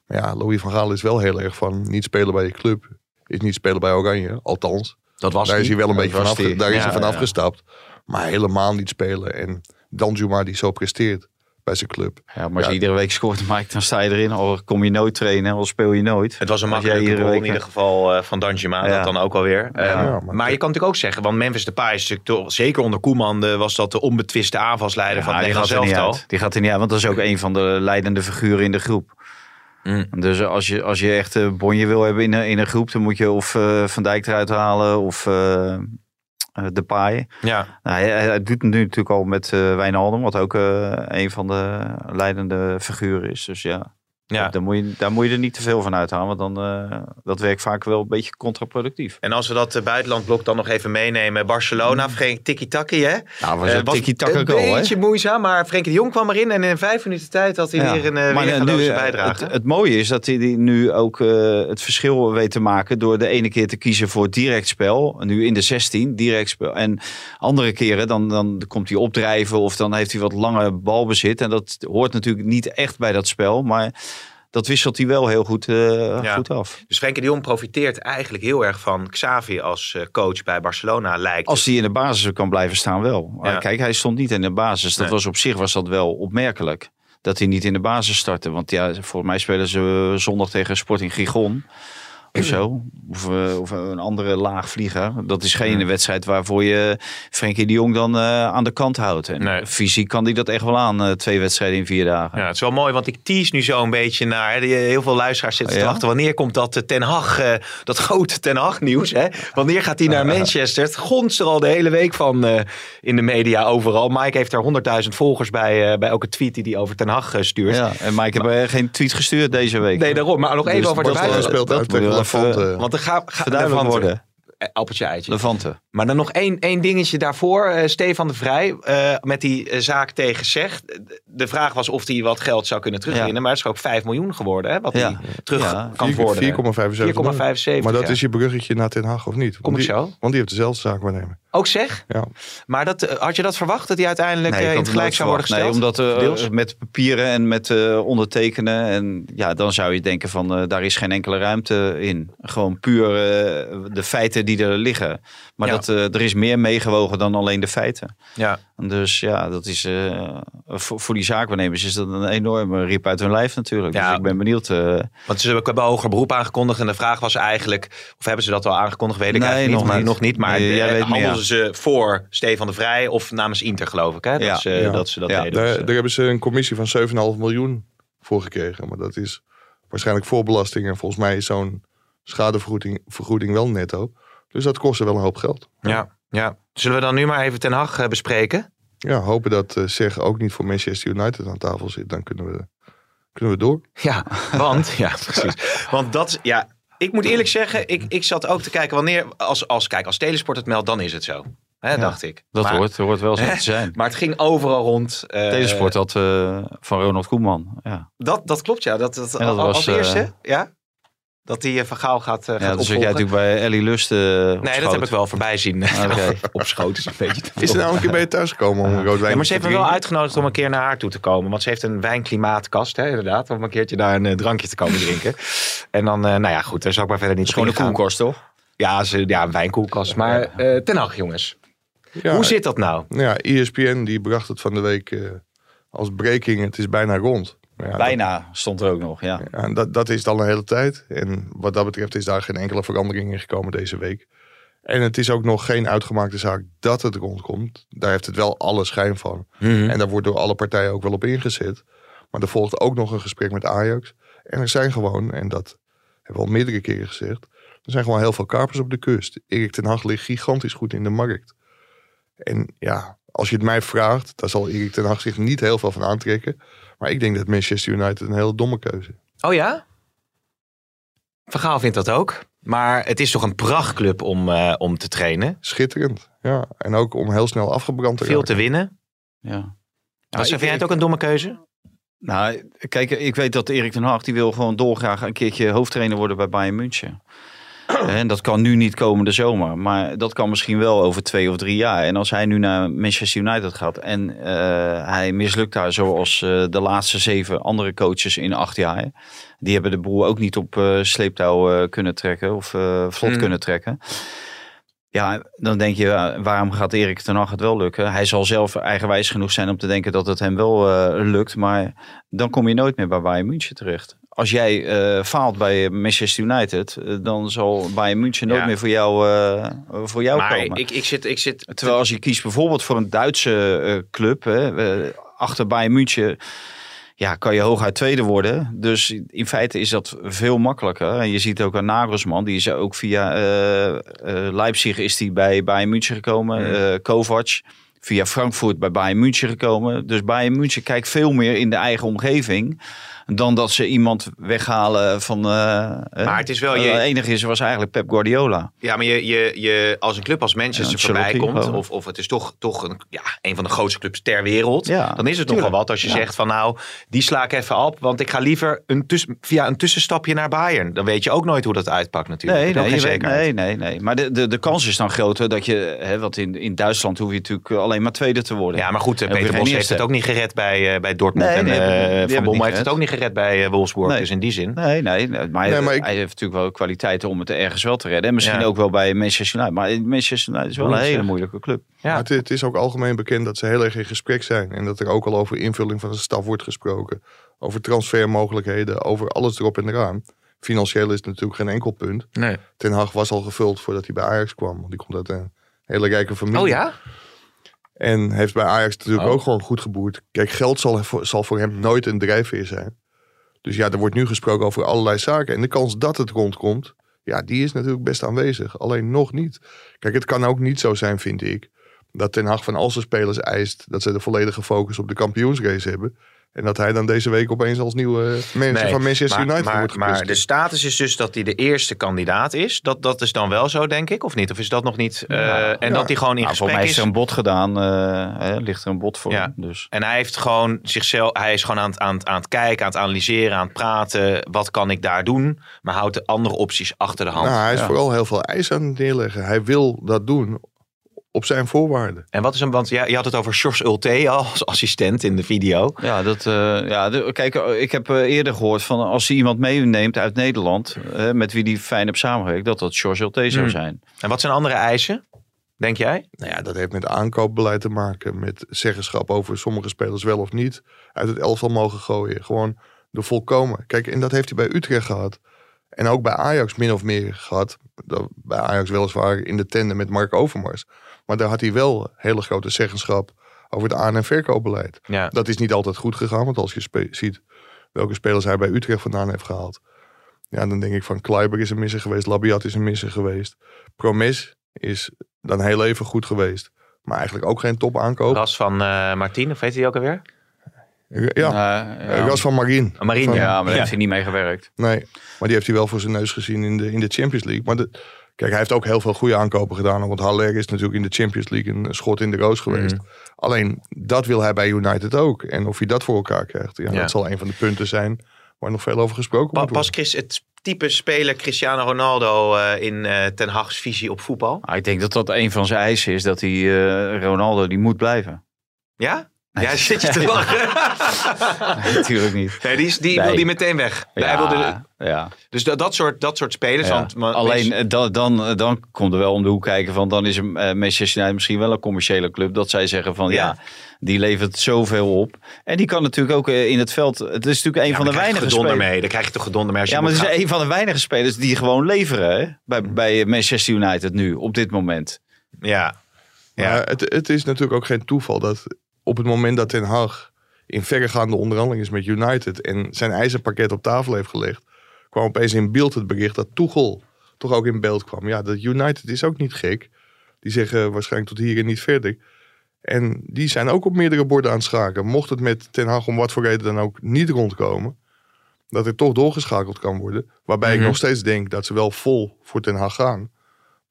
[SPEAKER 5] Maar ja, Louis van Gaal is wel heel erg van niet spelen bij je club. Is niet spelen bij Oranje, althans.
[SPEAKER 3] Dat was
[SPEAKER 5] daar is hij wel een
[SPEAKER 4] Dat
[SPEAKER 5] beetje vanaf, daar is hij vanaf
[SPEAKER 4] ja.
[SPEAKER 5] gestapt. Maar helemaal niet spelen. En Danjuma die zo presteert. bij zijn club.
[SPEAKER 4] Ja, maar als
[SPEAKER 5] Ja.
[SPEAKER 4] je iedere week scoort, Mike, dan sta je erin. Al kom je nooit trainen, al speel je nooit.
[SPEAKER 3] Het was een makkelijke goal in ieder geval eh, van Danjuma.
[SPEAKER 4] Ja.
[SPEAKER 3] Dat dan ook alweer. Eh,
[SPEAKER 4] Ja,
[SPEAKER 3] maar,
[SPEAKER 5] maar-
[SPEAKER 3] je kan natuurlijk ook zeggen, want Memphis Depay is natuurlijk zeker onder Koeman eh, was dat de onbetwiste aanvalsleider van het
[SPEAKER 4] die gaat
[SPEAKER 3] Nederlands
[SPEAKER 4] er niet
[SPEAKER 3] elftal.
[SPEAKER 4] uit. Die gaat er niet uit, want dat is ook een van de leidende figuren in de groep.
[SPEAKER 3] Mm.
[SPEAKER 4] Dus als je, als je echt een bonje wil hebben in een, in een groep, dan moet je of eh, Van Dijk eruit halen of eh eh, Depay.
[SPEAKER 3] Ja,
[SPEAKER 4] Nou, hij, hij doet het nu natuurlijk al met eh Wijnaldum, wat ook eh, een van de leidende figuren is. Dus ja,
[SPEAKER 3] ja.
[SPEAKER 4] daar, moet je, daar moet je er niet te veel van uithalen, want dan eh, dat werkt vaak wel een beetje contraproductief.
[SPEAKER 3] En als we dat eh, buitenlandblok dan nog even meenemen. Barcelona, Frenkie tiki-taki hè?
[SPEAKER 4] Nou, was
[SPEAKER 3] Eh,
[SPEAKER 4] een tiki-taka
[SPEAKER 3] een
[SPEAKER 4] goal, hè?
[SPEAKER 3] beetje moeizaam, maar Frenkie de Jong kwam erin. En in vijf minuten tijd had hij
[SPEAKER 4] Ja.
[SPEAKER 3] weer een
[SPEAKER 4] Maar nu,
[SPEAKER 3] bijdrage.
[SPEAKER 4] Het, het mooie is dat hij die nu ook het verschil weet te maken door de ene keer te kiezen voor direct spel. Nu in de 16, direct spel. En andere keren dan, dan komt hij opdrijven of dan heeft hij wat lange balbezit. En dat hoort natuurlijk niet echt bij dat spel. Maar dat wisselt hij wel heel goed, eh,
[SPEAKER 3] Ja.
[SPEAKER 4] goed af.
[SPEAKER 3] Dus Frenkie de Jong profiteert eigenlijk heel erg van Xavi als eh, coach bij Barcelona lijkt.
[SPEAKER 4] Als hij in de basis kan blijven staan wel.
[SPEAKER 3] Ja.
[SPEAKER 4] Kijk, hij stond niet in de basis. Dat
[SPEAKER 3] Nee.
[SPEAKER 4] was op zich was dat wel opmerkelijk. Dat hij niet in de basis startte. Want ja, volgens mij spelen ze eh, zondag tegen Sporting Gijon. Of zo. Of, eh, of een andere laagvlieger. Dat is geen wedstrijd waarvoor je Frenkie de Jong dan eh, aan de kant houdt. En
[SPEAKER 3] Nee.
[SPEAKER 4] fysiek kan hij dat echt wel aan. eh, twee wedstrijden in vier dagen.
[SPEAKER 3] Ja, het is wel mooi, want ik tease nu zo een beetje naar. die- Heel veel luisteraars zitten te
[SPEAKER 4] Ja?
[SPEAKER 3] wachten. Wanneer komt dat Ten Hag, dat grote Ten Hag nieuws? Hè? Wanneer gaat hij naar Manchester? Het gonst er al de hele week van in de media overal. Mike heeft er 100.000 volgers bij, bij elke tweet die hij over Ten Hag stuurt.
[SPEAKER 4] Ja, en Mike heb eh, geen tweet gestuurd deze week.
[SPEAKER 3] Nee, daarom. Maar nog even
[SPEAKER 4] Dus
[SPEAKER 3] over de
[SPEAKER 4] Barcelona even
[SPEAKER 5] Levante.
[SPEAKER 3] Want er gaat ga,
[SPEAKER 4] verduidelijk
[SPEAKER 3] Levante.
[SPEAKER 4] worden.
[SPEAKER 3] Eh, Appeltje eitje.
[SPEAKER 4] Levante.
[SPEAKER 3] Maar dan nog één, één dingetje daarvoor. Eh, Stefan de Vrij eh, met die zaak tegen Zeg. De vraag was of hij wat geld zou kunnen terugwinnen.
[SPEAKER 4] Ja.
[SPEAKER 3] Maar het is ook 5 miljoen geworden. Hè, wat
[SPEAKER 4] Ja.
[SPEAKER 3] hij terug
[SPEAKER 4] Ja.
[SPEAKER 3] kan worden.
[SPEAKER 5] 4,75
[SPEAKER 3] 4,75.
[SPEAKER 5] Maar dat
[SPEAKER 3] ja.
[SPEAKER 5] is je bruggetje naar Ten Hag of niet?
[SPEAKER 3] Kom
[SPEAKER 5] Want
[SPEAKER 3] ik
[SPEAKER 5] die,
[SPEAKER 3] zo.
[SPEAKER 5] Want die heeft dezelfde zaak waarnemen.
[SPEAKER 3] Ook Zeg?
[SPEAKER 5] Ja.
[SPEAKER 3] Maar dat, had je dat verwacht? Dat hij uiteindelijk
[SPEAKER 4] Nee,
[SPEAKER 3] in het gelijk zou worden gesteld?
[SPEAKER 4] Nee, omdat
[SPEAKER 3] Deels?
[SPEAKER 4] met papieren en met eh, ondertekenen. En ja, dan zou je denken van daar is geen enkele ruimte in. Gewoon puur de feiten die er liggen. Maar
[SPEAKER 3] Ja.
[SPEAKER 4] dat, eh, er is meer meegewogen dan alleen de feiten.
[SPEAKER 3] Ja.
[SPEAKER 4] Dus ja, dat is eh, voor, voor die zaakwaarnemers is dat een enorme riep uit hun lijf natuurlijk.
[SPEAKER 3] Ja.
[SPEAKER 4] Dus ik ben benieuwd. eh,
[SPEAKER 3] Want ze hebben hoger beroep aangekondigd. En de vraag was eigenlijk... Of hebben ze dat al aangekondigd? Weet ik
[SPEAKER 4] Nee,
[SPEAKER 3] eigenlijk niet.
[SPEAKER 4] nog
[SPEAKER 3] maar,
[SPEAKER 4] niet.
[SPEAKER 3] nog niet. Maar
[SPEAKER 4] Nee, jij weet meer.
[SPEAKER 3] handelden ze voor Stefan de Vrij of namens Inter geloof ik. Hè? Dat,
[SPEAKER 4] Ja.
[SPEAKER 3] ze,
[SPEAKER 5] Ja.
[SPEAKER 3] dat ze dat
[SPEAKER 4] Ja.
[SPEAKER 3] deden. Dus,
[SPEAKER 5] Daar, daar hebben ze een commissie van 7,5 miljoen voor gekregen. Maar dat is waarschijnlijk voorbelasting. En volgens mij is zo'n schadevergoeding vergoeding wel netto. Dus dat kostte wel een hoop geld.
[SPEAKER 3] ja, ja. Zullen we dan nu maar even Ten Hag eh, bespreken?
[SPEAKER 5] Ja, hopen dat uh, Zeg ook niet voor Manchester United aan tafel zit. Dan kunnen we, kunnen we door.
[SPEAKER 3] Ja, want, ja, precies. Want dat, is- ja, ik moet eerlijk zeggen, ik, ik zat ook te kijken wanneer, als, als, kijk, als Telesport het meldt, dan is het zo. Hè, dacht ik.
[SPEAKER 4] dat
[SPEAKER 3] maar,
[SPEAKER 4] hoort, hoort wel zo te zijn.
[SPEAKER 3] Maar het ging overal rond. eh,
[SPEAKER 4] Telesport had eh, van Ronald Koeman. Ja,
[SPEAKER 3] Dat, dat klopt, ja. Dat, dat,
[SPEAKER 4] En dat
[SPEAKER 3] als
[SPEAKER 4] was, eh,
[SPEAKER 3] eerste, ja. Dat die uh, Van Gaal gaat, uh,
[SPEAKER 4] ja
[SPEAKER 3] gaat
[SPEAKER 4] dat zat jij natuurlijk bij Ellie Lust. eh, op
[SPEAKER 3] Nee, dat
[SPEAKER 4] schoot.
[SPEAKER 3] heb ik wel voorbij zien.
[SPEAKER 4] Oké.
[SPEAKER 3] op schoot is een beetje te
[SPEAKER 5] Is er nou een keer bij je thuis gekomen om een rood wijn
[SPEAKER 3] Ja, maar ze heeft me wel uitgenodigd om een keer naar haar toe te komen. Want ze heeft een wijnklimaatkast, hè, inderdaad. Om een keertje daar een eh, drankje te komen drinken. En dan, eh, nou ja, goed, daar zal ik maar verder niet
[SPEAKER 4] gewoon een koelkast, toch?
[SPEAKER 3] Ja, ze, ja, een wijnkoelkast. Maar eh ten Hag, jongens.
[SPEAKER 5] Ja,
[SPEAKER 3] Hoe zit dat nou?
[SPEAKER 5] Ja, ESPN die bracht het van de week eh, als breaking. Het is bijna rond. Ja, dat-
[SPEAKER 4] Bijna stond er ook nog, ja.
[SPEAKER 5] Dat, dat is dan een hele tijd. En wat dat betreft is daar geen enkele verandering in gekomen deze week. En het is ook nog geen uitgemaakte zaak dat het rondkomt. Daar heeft het wel alle schijn van. En daar wordt door alle partijen ook wel op ingezet. Maar er volgt ook nog een gesprek met Ajax. En er zijn gewoon, en dat hebben we al meerdere keren gezegd. Er zijn gewoon heel veel kapers op de kust. Erik ten Hag ligt gigantisch goed in de markt. En ja, als je het mij vraagt, daar zal Erik ten Hag zich niet heel veel van aantrekken. Maar ik denk dat Manchester United een heel domme keuze is.
[SPEAKER 3] Oh ja? Van Gaal vindt dat ook. Maar het is toch een prachtclub om, eh, om te trainen.
[SPEAKER 5] Schitterend. Ja, en ook om heel snel afgebrand te
[SPEAKER 3] Veel
[SPEAKER 5] raken.
[SPEAKER 3] te winnen.
[SPEAKER 4] ja.
[SPEAKER 3] Was,
[SPEAKER 4] ik-
[SPEAKER 3] vind jij het ook een domme keuze?
[SPEAKER 4] Nou, kijk, ik weet dat Erik ten Hag, die wil gewoon dolgraag een keertje hoofdtrainer worden bij Bayern München. En dat kan nu niet komende zomer, maar dat kan misschien wel over twee of drie jaar. En als hij nu naar Manchester United gaat en eh, hij mislukt daar zoals eh, de laatste zeven andere coaches in acht jaar. Die hebben de boel ook niet op eh, sleeptouw kunnen trekken of vlot
[SPEAKER 3] Mm.
[SPEAKER 4] kunnen trekken. Ja, dan denk je, waarom gaat Erik ten Hag het wel lukken? Hij zal zelf eigenwijs genoeg zijn om te denken dat het hem wel lukt. Maar dan kom je nooit meer bij Bayern München terecht. Als jij eh, faalt bij Manchester United, eh, dan zal Bayern München nooit
[SPEAKER 3] Ja.
[SPEAKER 4] meer voor jou, eh, voor jou
[SPEAKER 3] Maar
[SPEAKER 4] komen.
[SPEAKER 3] ik, ik, zit, ik zit...
[SPEAKER 4] Terwijl als je kiest bijvoorbeeld voor een Duitse club, hè, achter Bayern München, ja, kan je hooguit tweede worden. Dus in feite is dat veel makkelijker. En je ziet ook aan Nagelsman, die is ook via Leipzig is die bij Bayern München gekomen. eh Kovac. Via Frankfurt bij Bayern München gekomen. Dus Bayern München kijkt veel meer in de eigen omgeving. Dan dat ze iemand weghalen van... eh,
[SPEAKER 3] Maar het is wel je-
[SPEAKER 4] Het enige is, was eigenlijk Pep Guardiola.
[SPEAKER 3] Ja, maar je, je, je, als een club als Manchester voorbij komt, of, of het is toch, toch een, ja, een van de grootste clubs ter wereld,
[SPEAKER 4] Ja,
[SPEAKER 3] dan is het nogal
[SPEAKER 4] tuurlijk.
[SPEAKER 3] wat als je zegt van nou, die sla ik even op, want ik ga liever een via een tussenstapje naar Bayern. Dan weet je ook nooit hoe dat uitpakt natuurlijk.
[SPEAKER 4] Nee, nee,
[SPEAKER 3] zekerheid.
[SPEAKER 4] nee, nee, nee. Maar de, de, de kans is dan groter dat je, hè, want in, in Duitsland hoef je natuurlijk alleen maar tweede te worden.
[SPEAKER 3] Ja, maar goed, eh, Peter Bos heeft het ook niet gered bij, eh, bij Dortmund. En eh, Van Bommel heeft het ook niet gered bij eh, Wolfsburg.
[SPEAKER 4] Nee.
[SPEAKER 3] Dus in die zin.
[SPEAKER 4] Nee, nee, nee, maar,
[SPEAKER 5] Nee, maar ik-
[SPEAKER 4] hij heeft natuurlijk wel kwaliteiten om het ergens wel te redden. En misschien
[SPEAKER 3] Ja.
[SPEAKER 4] ook wel bij Manchester United. Maar Manchester United is wel een hele moeilijke club.
[SPEAKER 3] Ja.
[SPEAKER 5] Maar het, het is ook algemeen bekend dat ze heel erg in gesprek zijn. En dat er ook al over invulling van de staf wordt gesproken. Over transfermogelijkheden, over alles erop en eraan. Financieel is het natuurlijk geen enkel punt.
[SPEAKER 3] Nee.
[SPEAKER 5] Ten Hag was al gevuld voordat hij bij Ajax kwam. Want die komt uit een hele rijke familie.
[SPEAKER 3] Oh ja?
[SPEAKER 5] En heeft bij Ajax natuurlijk
[SPEAKER 3] Oh.
[SPEAKER 5] ook gewoon goed geboerd. Kijk, geld zal, voor- zal voor hem nooit een drijfveer zijn. Dus ja, er wordt nu gesproken over allerlei zaken. En de kans dat het rondkomt, ja, die is natuurlijk best aanwezig. Alleen nog niet. Kijk, het kan ook niet zo zijn, vind ik, dat Ten Hag van al zijn spelers eist dat ze de volledige focus op de kampioensrace hebben. En dat hij dan deze week opeens als nieuwe manager
[SPEAKER 3] Nee,
[SPEAKER 5] van Manchester
[SPEAKER 3] maar,
[SPEAKER 5] United
[SPEAKER 3] maar,
[SPEAKER 5] wordt
[SPEAKER 3] maar de
[SPEAKER 5] gepresenteerd.
[SPEAKER 3] status is dus dat hij de eerste kandidaat is. Dat, dat is dan wel zo, denk ik, of niet? Of is dat nog niet? eh,
[SPEAKER 4] Ja.
[SPEAKER 3] en
[SPEAKER 5] Ja.
[SPEAKER 3] dat hij gewoon in
[SPEAKER 4] Nou,
[SPEAKER 3] gesprek
[SPEAKER 4] volgens mij is
[SPEAKER 3] is.
[SPEAKER 4] er een bod gedaan. eh, hè, ligt er een bod voor
[SPEAKER 3] Ja.
[SPEAKER 4] hem. Dus.
[SPEAKER 3] En hij heeft gewoon zichzelf, hij is gewoon aan het, aan, het, aan het kijken, aan het analyseren, aan het praten. Wat kan ik daar doen? Maar houdt de andere opties achter de hand.
[SPEAKER 5] Nou, hij is
[SPEAKER 4] Ja.
[SPEAKER 5] vooral heel veel eisen aan het neerleggen. Hij wil dat doen op zijn voorwaarden.
[SPEAKER 3] En wat is hem, want ja, je had het over George Ulte als assistent in de video.
[SPEAKER 4] Ja, dat, eh, ja de- kijk, eh, ik heb eh, eerder gehoord van als hij iemand meeneemt uit Nederland, met wie die fijn heeft samengewerkt, dat dat George Ulte zou
[SPEAKER 3] Hmm.
[SPEAKER 4] zijn.
[SPEAKER 3] En wat zijn andere eisen, denk jij?
[SPEAKER 5] Nou ja, dat heeft met aankoopbeleid te maken. Met zeggenschap over sommige spelers wel of niet uit het elftal mogen gooien. Gewoon de volkomen. Kijk, en dat heeft hij bij Utrecht gehad. En ook bij Ajax min of meer gehad. Dat- Bij Ajax weliswaar in de tenden met Mark Overmars. Maar daar had hij wel hele grote zeggenschap over het aan- en verkoopbeleid.
[SPEAKER 3] Ja.
[SPEAKER 5] Dat is niet altijd goed gegaan. Want als je spe- ziet welke spelers hij bij Utrecht vandaan heeft gehaald. Ja, dan denk ik van Kleiber is een misser geweest. Labiat is een misser geweest. Promes is dan heel even goed geweest. Maar eigenlijk ook geen top aankoop.
[SPEAKER 3] Ras van eh Martien, of weet hij ook alweer?
[SPEAKER 5] Ja,
[SPEAKER 4] Eh,
[SPEAKER 5] ja. Ras van Marien.
[SPEAKER 3] Marien,
[SPEAKER 5] Van-
[SPEAKER 4] ja, maar daar
[SPEAKER 3] Ja.
[SPEAKER 4] heeft hij niet mee gewerkt.
[SPEAKER 5] Nee, maar die heeft hij wel voor zijn neus gezien in de, in de Champions League. Maar de, kijk, hij heeft ook heel veel goede aankopen gedaan. Want Haller is natuurlijk in de Champions League een schot in de roos geweest.
[SPEAKER 3] Mhm.
[SPEAKER 5] Alleen, dat wil hij bij United ook. En of hij dat voor elkaar krijgt, ja,
[SPEAKER 3] Ja.
[SPEAKER 5] dat zal een van de punten zijn waar nog veel over gesproken
[SPEAKER 3] Pa-
[SPEAKER 5] moet
[SPEAKER 3] Pas. Chris, het type speler Cristiano Ronaldo eh, in eh, Ten Hag's visie op voetbal?
[SPEAKER 4] Ah, ik denk dat dat een van zijn eisen is, dat hij eh, Ronaldo, die moet blijven.
[SPEAKER 3] Ja? Ja, zit je te lachen?
[SPEAKER 4] Natuurlijk niet.
[SPEAKER 3] Nee, die, is, die
[SPEAKER 4] Nee.
[SPEAKER 3] wil die meteen weg. Hij
[SPEAKER 4] Ja,
[SPEAKER 3] wilde,
[SPEAKER 4] ja.
[SPEAKER 3] dus dat, dat, soort, dat soort spelers.
[SPEAKER 4] Ja.
[SPEAKER 3] Want, maar-
[SPEAKER 4] Alleen eh, dan, dan, dan komt er wel om de hoek kijken van dan is eh, Manchester United misschien wel een commerciële club. Dat zij zeggen van ja,
[SPEAKER 3] Ja.
[SPEAKER 4] die levert zoveel op. En die kan natuurlijk ook eh, in het veld. Het is natuurlijk een
[SPEAKER 3] Ja,
[SPEAKER 4] van de weinige
[SPEAKER 3] gedonder
[SPEAKER 4] spelers.
[SPEAKER 3] mee. Dan krijg je toch gedonder mee als je
[SPEAKER 4] Ja, maar het is een van de weinige spelers die gewoon leveren hè? Bij, bij Manchester United nu, op dit moment.
[SPEAKER 3] Ja. Ja.
[SPEAKER 5] Maar het, het is natuurlijk ook geen toeval dat op het moment dat Ten Hag in verregaande onderhandeling is met United en zijn eisenpakket op tafel heeft gelegd, kwam opeens in beeld het bericht dat Tuchel toch ook in beeld kwam. Ja, dat United is ook niet gek. Die zeggen waarschijnlijk tot hier en niet verder. En die zijn ook op meerdere borden aan het schaken. Mocht het met Ten Hag om wat voor reden dan ook niet rondkomen, dat er toch doorgeschakeld kan worden. Waarbij
[SPEAKER 3] Mhm.
[SPEAKER 5] ik nog steeds denk dat ze wel vol voor Ten Hag gaan.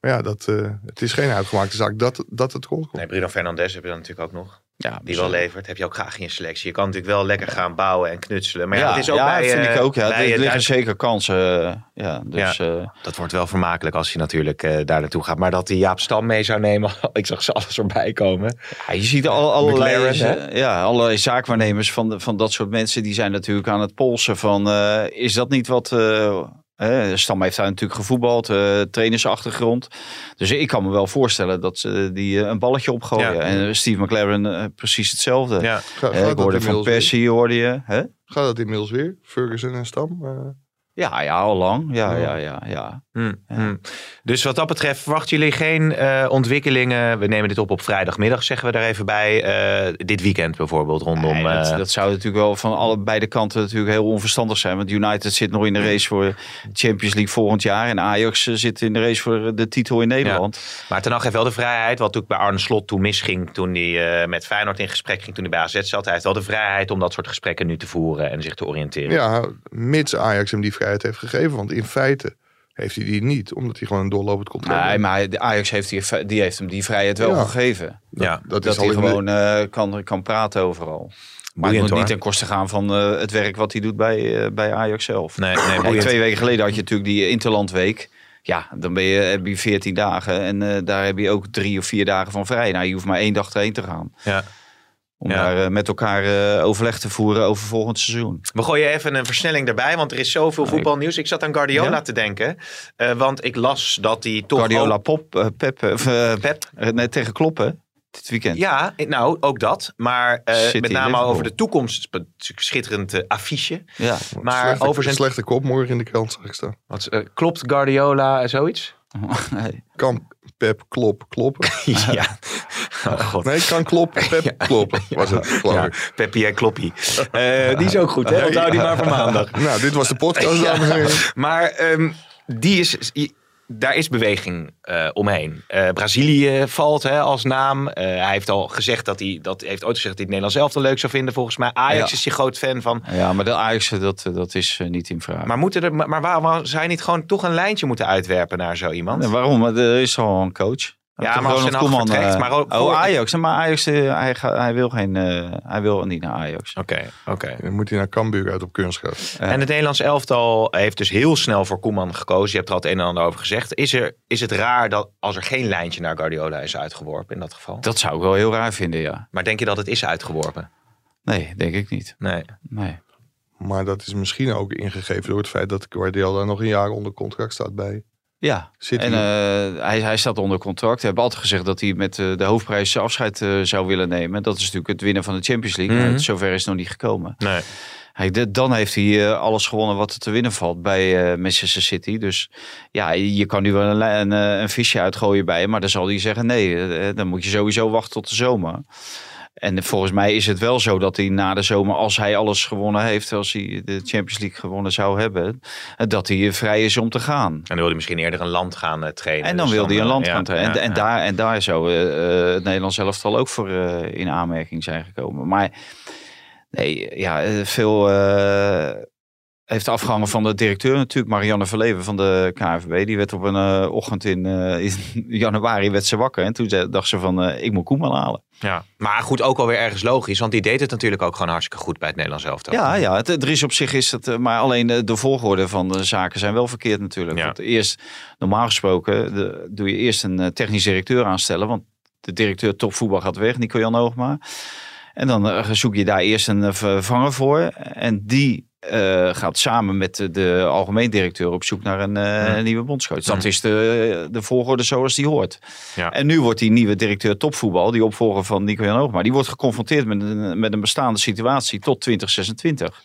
[SPEAKER 5] Maar ja, dat, eh, het is geen uitgemaakte zaak dat, dat het rondkomt.
[SPEAKER 3] Nee, Bruno Fernandes heb je dan natuurlijk ook nog.
[SPEAKER 4] Ja,
[SPEAKER 3] Die wel levert. Heb je ook graag in je selectie. Je kan natuurlijk wel lekker gaan bouwen en knutselen. Maar ja,
[SPEAKER 4] ja,
[SPEAKER 3] het is ook
[SPEAKER 4] ja,
[SPEAKER 3] bij...
[SPEAKER 4] vind
[SPEAKER 3] eh,
[SPEAKER 4] ik ook. Ja.
[SPEAKER 3] bij,
[SPEAKER 4] Er
[SPEAKER 3] eh,
[SPEAKER 4] liggen zeker kansen. eh, ja, dus, eh,
[SPEAKER 3] Dat wordt wel vermakelijk als je natuurlijk eh, daar naartoe gaat. Maar dat die Jaap Stam mee zou nemen. ik zag ze alles voorbij komen.
[SPEAKER 4] Ja, je ziet al, allerlei,
[SPEAKER 3] McLaren,
[SPEAKER 4] ja, allerlei zaakwaarnemers van, de- van dat soort mensen. Die zijn natuurlijk aan het polsen van... eh, is dat niet wat, eh, Stam heeft daar natuurlijk gevoetbald, eh, trainersachtergrond. Dus ik kan me wel voorstellen dat ze die eh, een balletje opgooien.
[SPEAKER 3] Ja.
[SPEAKER 4] En eh, Steve McLaren precies hetzelfde.
[SPEAKER 3] Ja.
[SPEAKER 5] Ga,
[SPEAKER 4] ik hoorde van? Persie, hoorde je. Hè?
[SPEAKER 5] gaat dat inmiddels weer? Ferguson en Stam?
[SPEAKER 4] Ja, ja, al lang. Ja,
[SPEAKER 5] Ja.
[SPEAKER 4] ja.
[SPEAKER 3] Hm,
[SPEAKER 4] Ja.
[SPEAKER 3] hm. Dus wat dat betreft verwachten jullie geen eh, ontwikkelingen. We nemen dit op op vrijdagmiddag, zeggen we daar even bij. eh, dit weekend bijvoorbeeld rondom.
[SPEAKER 4] Nee, dat,
[SPEAKER 3] eh,
[SPEAKER 4] dat zou natuurlijk wel van allebei kanten natuurlijk heel onverstandig zijn. Want United zit nog in de race voor de Champions League volgend jaar. En Ajax zit in de race voor de titel in Nederland.
[SPEAKER 3] Maar Ten Hag heeft wel de vrijheid, wat natuurlijk bij Arne Slot toen misging, toen hij eh, met Feyenoord in gesprek ging, toen hij bij AZ zat. Hij heeft wel de vrijheid om dat soort gesprekken nu te voeren en zich te oriënteren.
[SPEAKER 5] ja, mits Ajax hem die vrijheid heeft gegeven. Want in feite heeft hij die niet. Omdat hij gewoon een doorlopend contract
[SPEAKER 4] Nee,
[SPEAKER 5] heeft.
[SPEAKER 4] maar de Ajax heeft, die, die heeft hem die vrijheid wel
[SPEAKER 5] Ja.
[SPEAKER 4] gegeven.
[SPEAKER 3] Ja,
[SPEAKER 5] dat,
[SPEAKER 4] Dat
[SPEAKER 5] is
[SPEAKER 4] hij
[SPEAKER 5] de-
[SPEAKER 4] gewoon eh, kan, kan praten overal. Maar het
[SPEAKER 3] Boeiend,
[SPEAKER 4] moet niet ten koste gaan van eh, het werk wat hij doet bij, eh, bij Ajax zelf.
[SPEAKER 3] Nee, nee,
[SPEAKER 4] twee weken geleden had je natuurlijk die Interlandweek. Ja, dan ben je, heb je 14 dagen en eh, daar heb je ook drie of vier dagen van vrij. Nou, je hoeft maar één dag erheen te gaan.
[SPEAKER 3] Ja.
[SPEAKER 4] Om
[SPEAKER 3] Ja.
[SPEAKER 4] daar eh, met elkaar eh, overleg te voeren over volgend seizoen.
[SPEAKER 3] We gooien even een versnelling erbij, want er is zoveel
[SPEAKER 4] Nee.
[SPEAKER 3] voetbalnieuws. Ik zat aan Guardiola
[SPEAKER 4] Ja?
[SPEAKER 3] te denken, eh, want ik las dat hij toch...
[SPEAKER 4] Guardiola
[SPEAKER 3] ook-
[SPEAKER 4] Pop, Pep,
[SPEAKER 3] Pep.
[SPEAKER 4] nee, tegen Kloppen dit weekend.
[SPEAKER 3] Ja, nou, ook dat. Maar eh, met name
[SPEAKER 4] Liverpool.
[SPEAKER 3] over de toekomst. Het is een Schitterend affiche.
[SPEAKER 4] Ja.
[SPEAKER 3] Maar
[SPEAKER 5] slechte,
[SPEAKER 3] over zijn...
[SPEAKER 5] slechte kop morgen in de krant zag ik staan.
[SPEAKER 3] Wat, klopt Guardiola zoiets?
[SPEAKER 4] Nee.
[SPEAKER 5] Kan Pep klop kloppen?
[SPEAKER 3] ja. Oh, god.
[SPEAKER 5] Nee, kan kloppen, Pep kloppen. Was het, geloof
[SPEAKER 3] Ja,
[SPEAKER 5] ik.
[SPEAKER 3] Peppy en Kloppie. Eh, die is ook goed, hè? Onthoud die maar voor maandag.
[SPEAKER 5] Nou, dit was de podcast, dames en heren.
[SPEAKER 3] Maar ehm, die is, daar is beweging eh, omheen. Eh, Brazilië valt hè, als naam. Eh, hij heeft al gezegd dat hij, dat heeft ooit gezegd dat hij het Nederlands zelf leuk zou vinden. Volgens mij Ajax
[SPEAKER 4] Ja.
[SPEAKER 3] is je groot fan van.
[SPEAKER 4] Ja, maar de Ajax, dat, dat is niet in vraag.
[SPEAKER 3] Maar, moeten er, maar waar, waar zou je niet gewoon toch een lijntje moeten uitwerpen naar zo iemand?
[SPEAKER 4] Waarom? Er is al een coach.
[SPEAKER 3] Ja, maar als Hag
[SPEAKER 4] Koeman,
[SPEAKER 3] vertrekt,
[SPEAKER 4] eh,
[SPEAKER 3] maar ook voor-
[SPEAKER 4] Oh, Ajax. Maar Ajax, eh, hij, hij, wil geen, eh, hij wil niet naar Ajax.
[SPEAKER 3] Oké, oké.
[SPEAKER 5] Dan moet hij naar Cambuur uit op kunstgras.
[SPEAKER 3] En het Nederlands elftal heeft dus heel snel voor Koeman gekozen. Je hebt er al het een en ander over gezegd. Is, er, is het raar dat als er geen lijntje naar Guardiola is uitgeworpen in dat geval?
[SPEAKER 4] Dat zou ik wel heel raar vinden, ja.
[SPEAKER 3] Maar denk je dat het is uitgeworpen?
[SPEAKER 4] Nee, denk ik niet.
[SPEAKER 3] Nee.
[SPEAKER 4] Nee.
[SPEAKER 5] Maar dat is misschien ook ingegeven door het feit dat Guardiola nog een jaar onder contract staat bij
[SPEAKER 4] Ja,
[SPEAKER 5] City.
[SPEAKER 4] en eh, hij, hij staat onder contract. We hebben altijd gezegd dat hij met eh, de hoofdprijs afscheid eh, zou willen nemen. Dat is natuurlijk het winnen van de Champions League.
[SPEAKER 3] Mhm.
[SPEAKER 4] Zover is het nog niet gekomen.
[SPEAKER 3] nee.
[SPEAKER 4] Hij, de- dan heeft hij alles gewonnen wat er te winnen valt bij Manchester City. Dus ja, je kan nu wel een, een, een visje uitgooien bij hem. Maar dan zal hij zeggen nee, dan moet je sowieso wachten tot de zomer. En volgens mij is het wel zo dat hij na de zomer, als hij alles gewonnen heeft, als hij de Champions League gewonnen zou hebben, eh, dat hij vrij is om te gaan.
[SPEAKER 3] En dan wil hij misschien eerder een land gaan eh, trainen.
[SPEAKER 4] En dan
[SPEAKER 3] Dus
[SPEAKER 4] wil hij een
[SPEAKER 3] eh,
[SPEAKER 4] land
[SPEAKER 3] ja,
[SPEAKER 4] gaan trainen.
[SPEAKER 3] ja,
[SPEAKER 4] en, en. Daar, en daar zou eh, eh, het Nederlands elftal ook voor eh, in aanmerking zijn gekomen. Maar nee, ja, eh, veel eh, heeft afgehangen van de directeur natuurlijk. Marianne Verleven van de KNVB. Die werd op een eh, ochtend in, eh, in januari werd ze wakker. En toen zei- dacht ze van, eh, ik moet Koeman halen.
[SPEAKER 3] Ja. Maar goed, ook alweer ergens logisch. Want die deed het natuurlijk ook gewoon hartstikke goed bij het Nederlands elftal.
[SPEAKER 4] Ja, ja het, er is op zich is het, maar alleen de, de volgorde van de zaken zijn wel verkeerd natuurlijk.
[SPEAKER 3] Ja.
[SPEAKER 4] Want eerst, normaal gesproken, de, doe je eerst een technisch directeur aanstellen, want de directeur topvoetbal gaat weg, Nico Jan Hoogma. En dan zoek je daar eerst een vervanger voor. En die eh, gaat samen met de, de algemeen directeur op zoek naar een, eh,
[SPEAKER 3] Ja.
[SPEAKER 4] nieuwe bondscoach. Dat
[SPEAKER 3] Ja.
[SPEAKER 4] is de, de volgorde zoals die hoort.
[SPEAKER 3] Ja.
[SPEAKER 4] En nu wordt die nieuwe directeur topvoetbal, die opvolger van Nico Jan Hoogma, die wordt geconfronteerd met een, met een bestaande situatie tot 2026.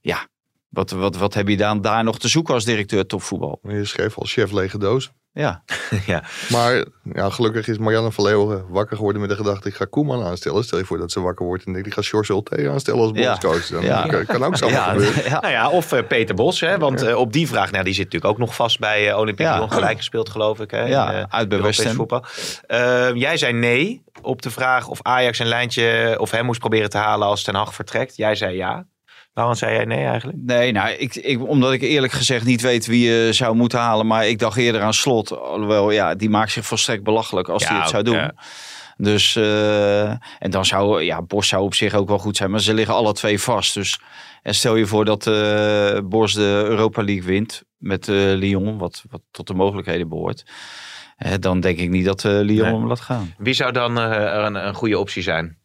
[SPEAKER 4] Ja, wat, wat, wat heb je dan daar nog te zoeken als directeur topvoetbal?
[SPEAKER 5] Je schreef al chef lege doos.
[SPEAKER 4] Ja,
[SPEAKER 3] ja.
[SPEAKER 5] Maar ja, gelukkig is Marianne van Leeuwen wakker geworden met de gedachte... ik ga Koeman aanstellen. Stel je voor dat ze wakker wordt en denkt... ik ga George Ulte aanstellen als
[SPEAKER 4] Ja.
[SPEAKER 5] bondscoach. Dan
[SPEAKER 4] Ja.
[SPEAKER 5] kan, kan ook zo
[SPEAKER 4] ja,
[SPEAKER 5] gebeuren.
[SPEAKER 4] ja.
[SPEAKER 3] Nou ja, of eh, Peter Bos. Hè, want eh, op die vraag, nou, die zit natuurlijk ook nog vast bij eh, Olympique
[SPEAKER 4] Ja.
[SPEAKER 3] Lyon. Gelijk gespeeld, geloof ik. Hè,
[SPEAKER 4] Ja,
[SPEAKER 3] in, eh,
[SPEAKER 4] uit bij
[SPEAKER 3] Europees
[SPEAKER 4] West Ham.
[SPEAKER 3] voetbal. Eh, jij zei nee op de vraag of Ajax een lijntje... of hem moest proberen te halen als Ten Hag vertrekt. Jij zei ja. Waarom zei jij nee eigenlijk?
[SPEAKER 4] Nee, nou, ik, ik, omdat ik eerlijk gezegd niet weet wie je zou moeten halen. Maar ik dacht eerder aan Slot. Alhoewel, ja, die maakt zich volstrekt belachelijk als hij
[SPEAKER 3] Ja,
[SPEAKER 4] het zou doen.
[SPEAKER 3] ja.
[SPEAKER 4] Dus, eh, en dan zou, ja, Bos zou op zich ook wel goed zijn. Maar ze liggen alle twee vast. Dus, en stel je voor dat eh Bos de Europa League wint met eh, Lyon. Wat, wat tot de mogelijkheden behoort. Eh, dan denk ik niet dat eh, Lyon
[SPEAKER 3] Nee.
[SPEAKER 4] hem laat gaan.
[SPEAKER 3] Wie zou dan een, een goede optie zijn?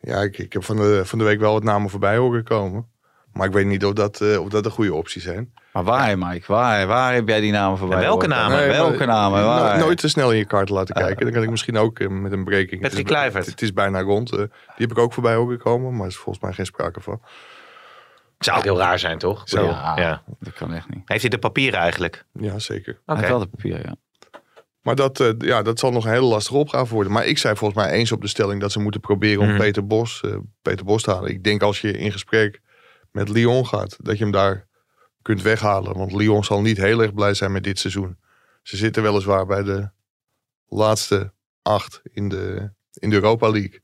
[SPEAKER 5] Ja, ik, ik heb van de, van de week wel wat namen voorbij horen komen. Maar ik weet niet of dat, eh, of dat de goede opties zijn.
[SPEAKER 4] Maar waar, Mike? Waar, waar heb jij die namen voorbij?
[SPEAKER 3] En welke namen?
[SPEAKER 5] Nee,
[SPEAKER 4] welke
[SPEAKER 5] maar-
[SPEAKER 4] namen?
[SPEAKER 5] No-
[SPEAKER 4] Waar?
[SPEAKER 5] nooit te snel in je kaart laten kijken. Dan kan ik misschien ook eh, met een breaking.
[SPEAKER 3] Patrick
[SPEAKER 5] Het is-
[SPEAKER 3] Kluivert.
[SPEAKER 5] Het, het is bijna rond. eh, die heb ik ook voorbij horen komen. Maar er is volgens mij geen sprake van.
[SPEAKER 3] Zou ook heel raar zijn, toch?
[SPEAKER 5] Zou.
[SPEAKER 3] Ja. ja.
[SPEAKER 4] Dat kan echt niet.
[SPEAKER 3] Heeft hij de papieren eigenlijk?
[SPEAKER 5] Ja, zeker.
[SPEAKER 3] Oké.
[SPEAKER 4] Hij heeft wel de papier, ja.
[SPEAKER 5] Maar dat, eh, ja, dat zal nog een hele lastige opgave worden. Maar ik zei volgens mij eens op de stelling dat ze moeten proberen om
[SPEAKER 3] Mhm.
[SPEAKER 5] Peter, Bos, eh, Peter Bos te halen. Ik denk als je in gesprek met Lyon gaat, dat je hem daar kunt weghalen. Want Lyon zal niet heel erg blij zijn met dit seizoen. Ze zitten weliswaar bij de laatste acht in de, in de Europa League.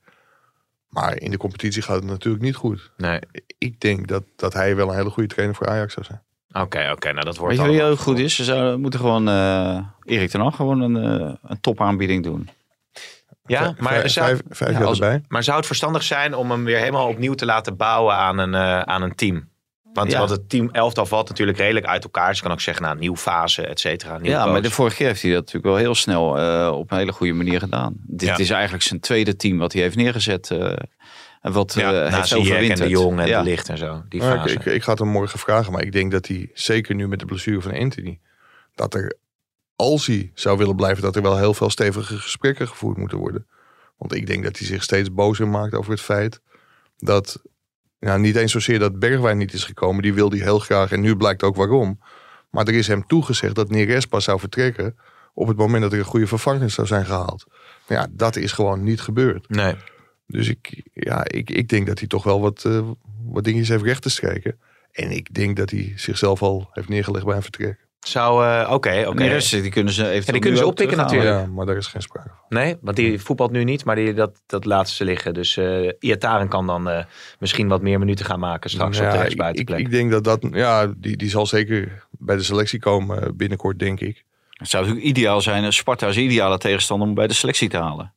[SPEAKER 5] Maar in de competitie gaat het natuurlijk niet goed.
[SPEAKER 3] Nee.
[SPEAKER 5] Ik denk dat, dat hij wel een hele goede trainer voor Ajax zou zijn.
[SPEAKER 3] Oké, oké. Nou, dat wordt
[SPEAKER 4] Weet je wie ook goed is? Ze zouden, moeten gewoon eh Erik ten Hag gewoon een, eh, een topaanbieding doen.
[SPEAKER 3] Ja,
[SPEAKER 5] Vijf-
[SPEAKER 3] maar zou,
[SPEAKER 5] vijf, vijf
[SPEAKER 4] ja,
[SPEAKER 5] jaar
[SPEAKER 4] als-
[SPEAKER 5] erbij.
[SPEAKER 3] maar zou het verstandig zijn om hem weer helemaal opnieuw te laten bouwen aan een, eh, aan een team? Want,
[SPEAKER 4] Ja.
[SPEAKER 3] want het team elftal valt natuurlijk redelijk uit elkaar. Dus je kan ook zeggen, nou, nieuwe fase, et cetera.
[SPEAKER 4] Ja, maar de vorige keer heeft hij dat natuurlijk wel heel snel eh, op een hele goede manier gedaan. Dit
[SPEAKER 3] Ja.
[SPEAKER 4] is eigenlijk zijn tweede team wat hij heeft neergezet. eh, en wat
[SPEAKER 3] ja, na
[SPEAKER 4] heeft
[SPEAKER 3] en de Jong en
[SPEAKER 4] ja.
[SPEAKER 3] de Licht en zo. Die
[SPEAKER 5] Ja,
[SPEAKER 3] fase.
[SPEAKER 5] ik, ik, ik ga het hem morgen vragen, maar ik denk dat hij, zeker nu met de blessure van Anthony, dat er, als hij zou willen blijven, dat er wel heel veel stevige gesprekken gevoerd moeten worden. Want ik denk dat hij zich steeds bozer maakt over het feit dat, nou, niet eens zozeer dat Bergwijn niet is gekomen, die wilde hij heel graag en nu blijkt ook waarom. Maar er is hem toegezegd dat Neres pas zou vertrekken op het moment dat er een goede vervanger zou zijn gehaald. Ja, dat is gewoon niet gebeurd.
[SPEAKER 3] Nee.
[SPEAKER 5] Dus ik, ja, ik, ik denk dat hij toch wel wat, eh, wat dingetjes heeft recht te strijken. En ik denk dat hij zichzelf al heeft neergelegd bij een vertrek.
[SPEAKER 3] Zou, eh, oké, oké.
[SPEAKER 4] Die kunnen ze
[SPEAKER 3] Ja, die kunnen ze oppikken natuurlijk.
[SPEAKER 5] Ja, maar daar is geen sprake van.
[SPEAKER 3] Nee, want die voetbalt nu niet, maar die, dat, dat laat ze liggen. Dus eh Iataren kan dan eh, misschien wat meer minuten gaan maken straks op de
[SPEAKER 5] ik, ik,
[SPEAKER 3] rechtsbuitenplek.
[SPEAKER 5] ik denk dat dat, ja, die, die zal zeker bij de selectie komen binnenkort, denk ik.
[SPEAKER 4] Het zou natuurlijk ideaal zijn, Sparta is ideale tegenstander om bij de selectie te halen.